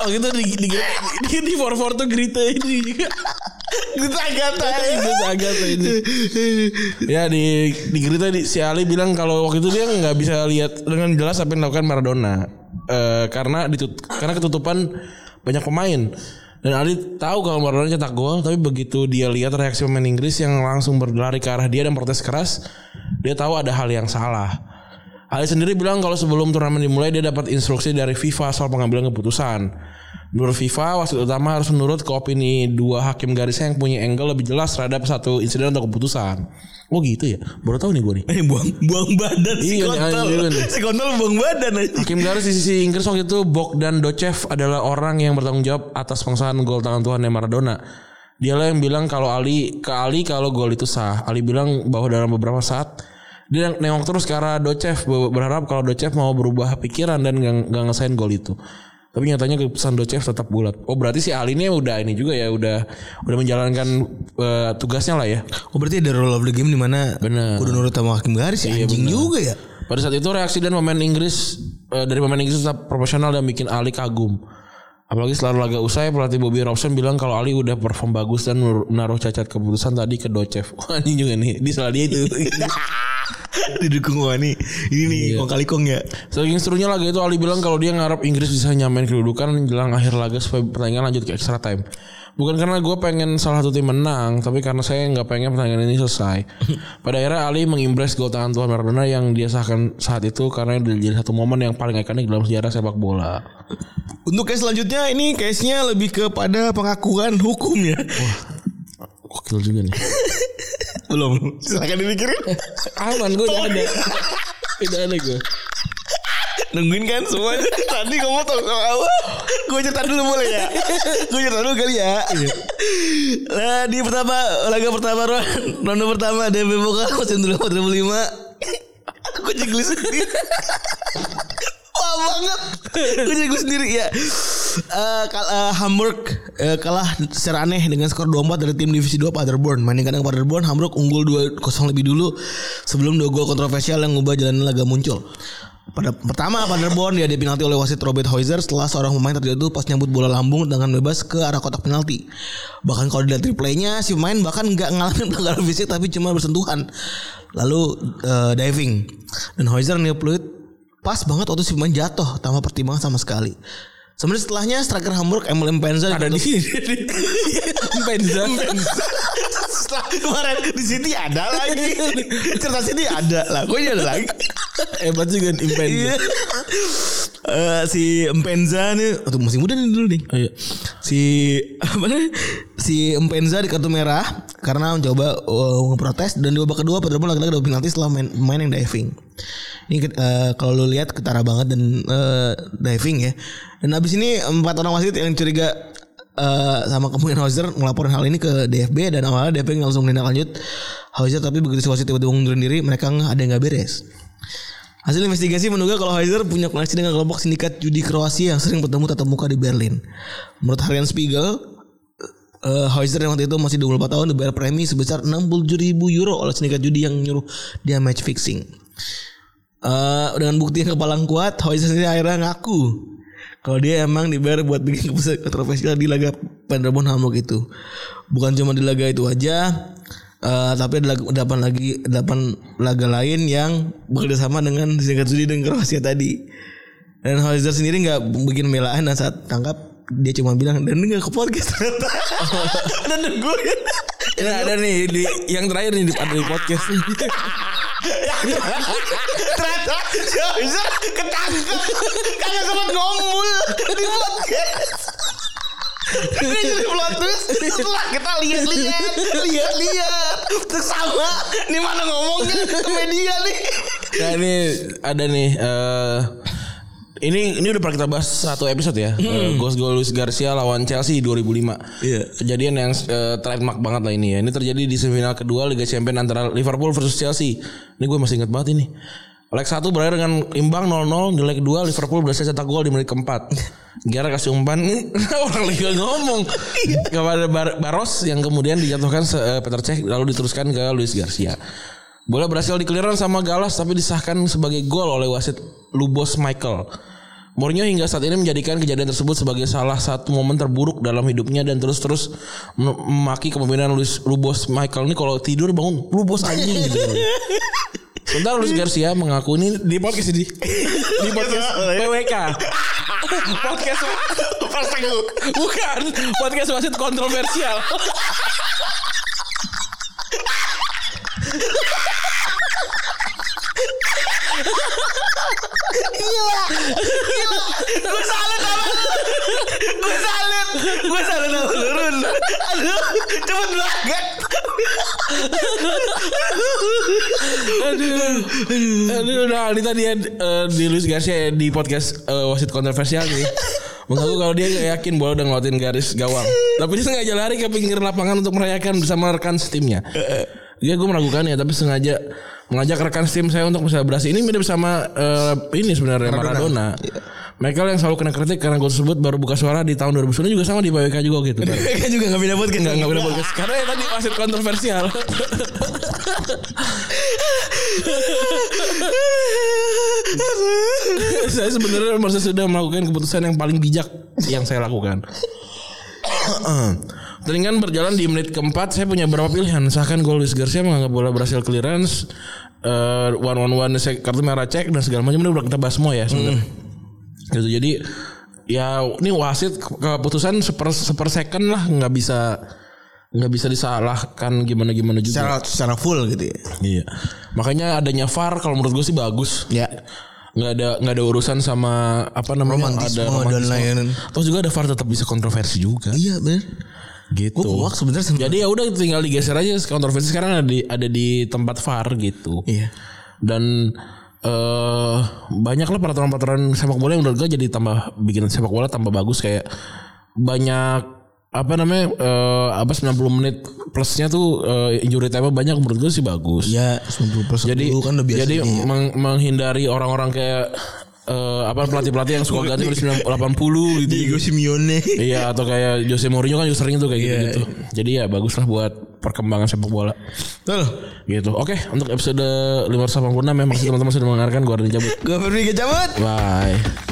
Oh gitu di di di, di 44 tuh Grita ini. Gitu Agatha. Agak tuh ini. Ya di di Grita di, si Ali bilang kalau waktu itu dia nggak bisa lihat dengan jelas apa yang dilakukan Maradona Eh, karena ditut karena ketutupan banyak pemain. Dan Ali tahu kalau Maradona cetak gol, tapi begitu dia lihat reaksi pemain Inggris yang langsung berlari ke arah dia dan protes keras, dia tahu ada hal yang salah. Ali sendiri bilang kalau sebelum turnamen dimulai dia dapat instruksi dari FIFA soal pengambilan keputusan. Menurut FIFA, wasit utama harus menurut ke opini dua hakim garisnya yang punya angle lebih jelas terhadap satu insiden atau keputusan. Oh gitu ya? Baru tahu nih gue nih. Eh buang buang badan si Iya, kontol. anjir. Si kontol buang badan aja. Hakim garis di sisi Inggris waktu itu Bogdan Docev adalah orang yang bertanggung jawab atas pengsahan gol tangan Tuhan Maradona. Dialah yang bilang kalau Ali ke Ali kalau gol itu sah. Ali bilang bahwa dalam beberapa saat dia nengok terus ke arah Docev berharap kalau Docev mau berubah pikiran dan gak, gak ngesain gol itu. Tapi nyatanya keputusan Docev tetap bulat. Oh berarti si Ali ini udah ini juga ya udah udah menjalankan eh, tugasnya lah ya. Oh berarti ada rule of the game di mana Bener. kudu nurut sama hakim garis ya anjing juga ya. Pada saat itu reaksi dan pemain Inggris eh, dari pemain Inggris tetap profesional dan bikin Ali kagum. Apalagi setelah laga usai pelatih Bobby Robson bilang kalau Ali udah perform bagus dan menaruh cacat keputusan tadi ke Docev. Wah ini juga nih, di salah dia itu. Didukung Wani. Ini nih Iya. kong kali kong ya. Saking serunya laga itu Ali bilang kalau dia ngarep Inggris bisa nyamain kedudukan jelang akhir laga supaya pertandingan lanjut ke extra time. Bukan karena gue pengen salah satu tim menang, tapi karena saya nggak pengen pertandingan ini selesai. Pada akhirnya Ali mengimbres gol tangan Tuan Maradona yang dia sahkan saat itu karena jadi satu momen yang paling ikonik dalam sejarah sepak bola. Untuk case selanjutnya ini case-nya lebih kepada pengakuan hukumnya. Gokil juga nih. Belum. Silakan dipikirin. Aman gue udah ada. Udah ada gue. Nungguin kan semuanya Tadi ngomong tau sama apa Gue cerita dulu boleh ya? Gue cerita dulu kali ya? Nah di pertama Laga pertama Ron. Ronde pertama DB Boka Musim dulu 2005 Gue jadi sendiri. Wah banget. Gue jadi geli sendiri ya Eh, kal- eh, Hamburg eh, kalah secara aneh dengan skor 2-4 dari tim divisi 2 Paderborn. Main kandang Paderborn, Hamburg unggul 2-0 lebih dulu sebelum dua gol kontroversial yang mengubah jalan laga muncul. Pada pertama Paderborn dia penalti oleh wasit Robert Heuser setelah seorang pemain terjatuh pas nyambut bola lambung dengan bebas ke arah kotak penalti. Bahkan kalau dilihat replaynya si pemain bahkan nggak ngalamin pelanggaran fisik tapi cuma bersentuhan. Lalu eh, diving dan Heuser nih peluit pas banget waktu si pemain jatuh tanpa pertimbangan sama sekali. Sebenarnya setelahnya striker Hamburg Emil Mpenza Ada di sini. Setelah kemarin di City ada lagi. Cerita City ada lah. Ini ada lagi? Hebat juga nih Penza. Iya. Eh, si Mpenza nih atau masih muda nih dulu nih. Oh, iya. Si apa nih? Si Mpenza di kartu merah karena mencoba uh, ngeprotes dan di babak kedua Paderborn lagi-lagi dapat penalti setelah main, main yang diving. Ini eh, kalau lu lihat ketara banget dan eh, diving ya. Dan abis ini empat orang wasit yang curiga eh, sama kemungkinan Hauser ngelaporin hal ini ke DFB dan awalnya DFB langsung menindak lanjut Hauser tapi begitu si wasit tiba-tiba ngundurin diri mereka nggak ada yang nggak beres. Hasil investigasi menduga kalau Heiser punya koneksi dengan kelompok sindikat judi Kroasia yang sering bertemu tatap muka di Berlin. Menurut harian Spiegel, eh Heiser yang waktu itu masih 24 tahun dibayar premi sebesar 67 ribu euro oleh sindikat judi yang nyuruh dia match fixing. Eh dengan bukti yang kepalang kuat, Heiser sendiri akhirnya ngaku kalau dia emang dibayar buat bikin keputusan kontroversial di laga Paderborn Hamburg itu. Bukan cuma di laga itu aja, eh, tapi ada delapan lagi delapan laga lain yang bekerja sama dengan sindikat judi dan Kroasia tadi. Dan Hauser sendiri nggak bikin belaan dan saat tangkap dia cuma bilang dan nggak ke podcast ternyata. dan nungguin. Ini ada nih di yang terakhir nih di, ada di podcast. ternyata Hauser ketangkep kagak sempat ngomul di podcast. Ini jadi plot twist. Setelah kita lihat-lihat, lihat-lihat, terus sama, nih mana ngomongnya? Ke media nih. Nah ini ada nih eh ini ini udah pernah kita bahas satu episode ya. Eh, Ghost goal Luis Garcia lawan Chelsea 2005. Iya. Kejadian yang eh, trademark banget lah ini ya. Ini terjadi di semifinal kedua Liga Champions antara Liverpool versus Chelsea. Ini gue masih ingat banget ini. Leg 1 berakhir dengan imbang 0-0 di leg 2 Liverpool berhasil cetak gol di menit keempat. Gara kasih umpan orang lagi ngomong kepada Bar- Baros yang kemudian dijatuhkan eh, Peter Cech lalu diteruskan ke Luis Garcia. Bola berhasil dikeliran sama Galas tapi disahkan sebagai gol oleh wasit Lubos Michael. Mourinho hingga saat ini menjadikan kejadian tersebut sebagai salah satu momen terburuk dalam hidupnya dan terus-terus mem- memaki kepemimpinan Luis Lubos Michael ini kalau tidur bangun Lubos anjing gitu. Sementara Luis Garcia mengaku ini di podcast ini di podcast PWK. podcast bukan podcast wasit kontroversial. Gue salut sama Gue salut Gue salut sama lu Run Aduh Cepet banget Aduh. Aduh, nah ini tadi ya eh, di Luis Garcia ya, di podcast eh, wasit kontroversial nih. Mengaku kalau dia gak yakin bola udah ngelawatin garis gawang. Tapi dia sengaja lari ke pinggir lapangan untuk merayakan bersama rekan setimnya. Ya gue meragukannya tapi sengaja mengajak rekan tim saya untuk berselebrasi. Ini mirip sama eh, ini sebenarnya Maradona. Michael yang selalu kena kritik karena gol tersebut baru buka suara di tahun 2009 juga sama di PWK juga gitu. Mereka juga gak bisa podcast Enggak enggak benar bagus. Karena ya tadi wasit kontroversial. saya sebenarnya merasa sudah melakukan keputusan yang paling bijak yang saya lakukan. Pertandingan berjalan di menit keempat Saya punya beberapa pilihan Misalkan gol Luis Garcia menganggap bola berhasil clearance eh one one one kartu merah cek dan segala macam ini udah kita bahas semua ya sebenarnya. Gitu jadi ya ini wasit keputusan seper seper second lah nggak bisa nggak bisa disalahkan gimana gimana juga. Secara secara full gitu ya. Iya. Makanya adanya VAR kalau menurut gue sih bagus. Ya. Nggak ada nggak ada urusan sama apa namanya Romantisme ada dan lain-lain. Terus juga ada VAR tetap bisa kontroversi juga. Iya benar. Gitu. Gue hoax sebenarnya sama- Jadi ya udah tinggal digeser aja kontroversi sekarang ada di ada di tempat VAR gitu. Iya. Dan eh banyak lah peraturan-peraturan sepak bola yang menurut gue jadi tambah bikin sepak bola tambah bagus kayak banyak apa namanya eh apa 90 menit plusnya tuh eh, injury time banyak menurut gue sih bagus. Ya 90 persen Jadi kan udah biasa. jadi ini ya. meng- menghindari orang-orang kayak eh, apa pelatih-pelatih yang suka ganti di 80 gitu. Diego Simeone. Iya atau kayak Jose Mourinho kan juga sering tuh kayak Iya. gitu-gitu. Jadi ya bagus lah buat perkembangan sepak bola. Betul. Gitu. Oke, untuk episode 586 memang teman-teman sudah mendengarkan gua Arden cabut. Gue ke cabut. Bye.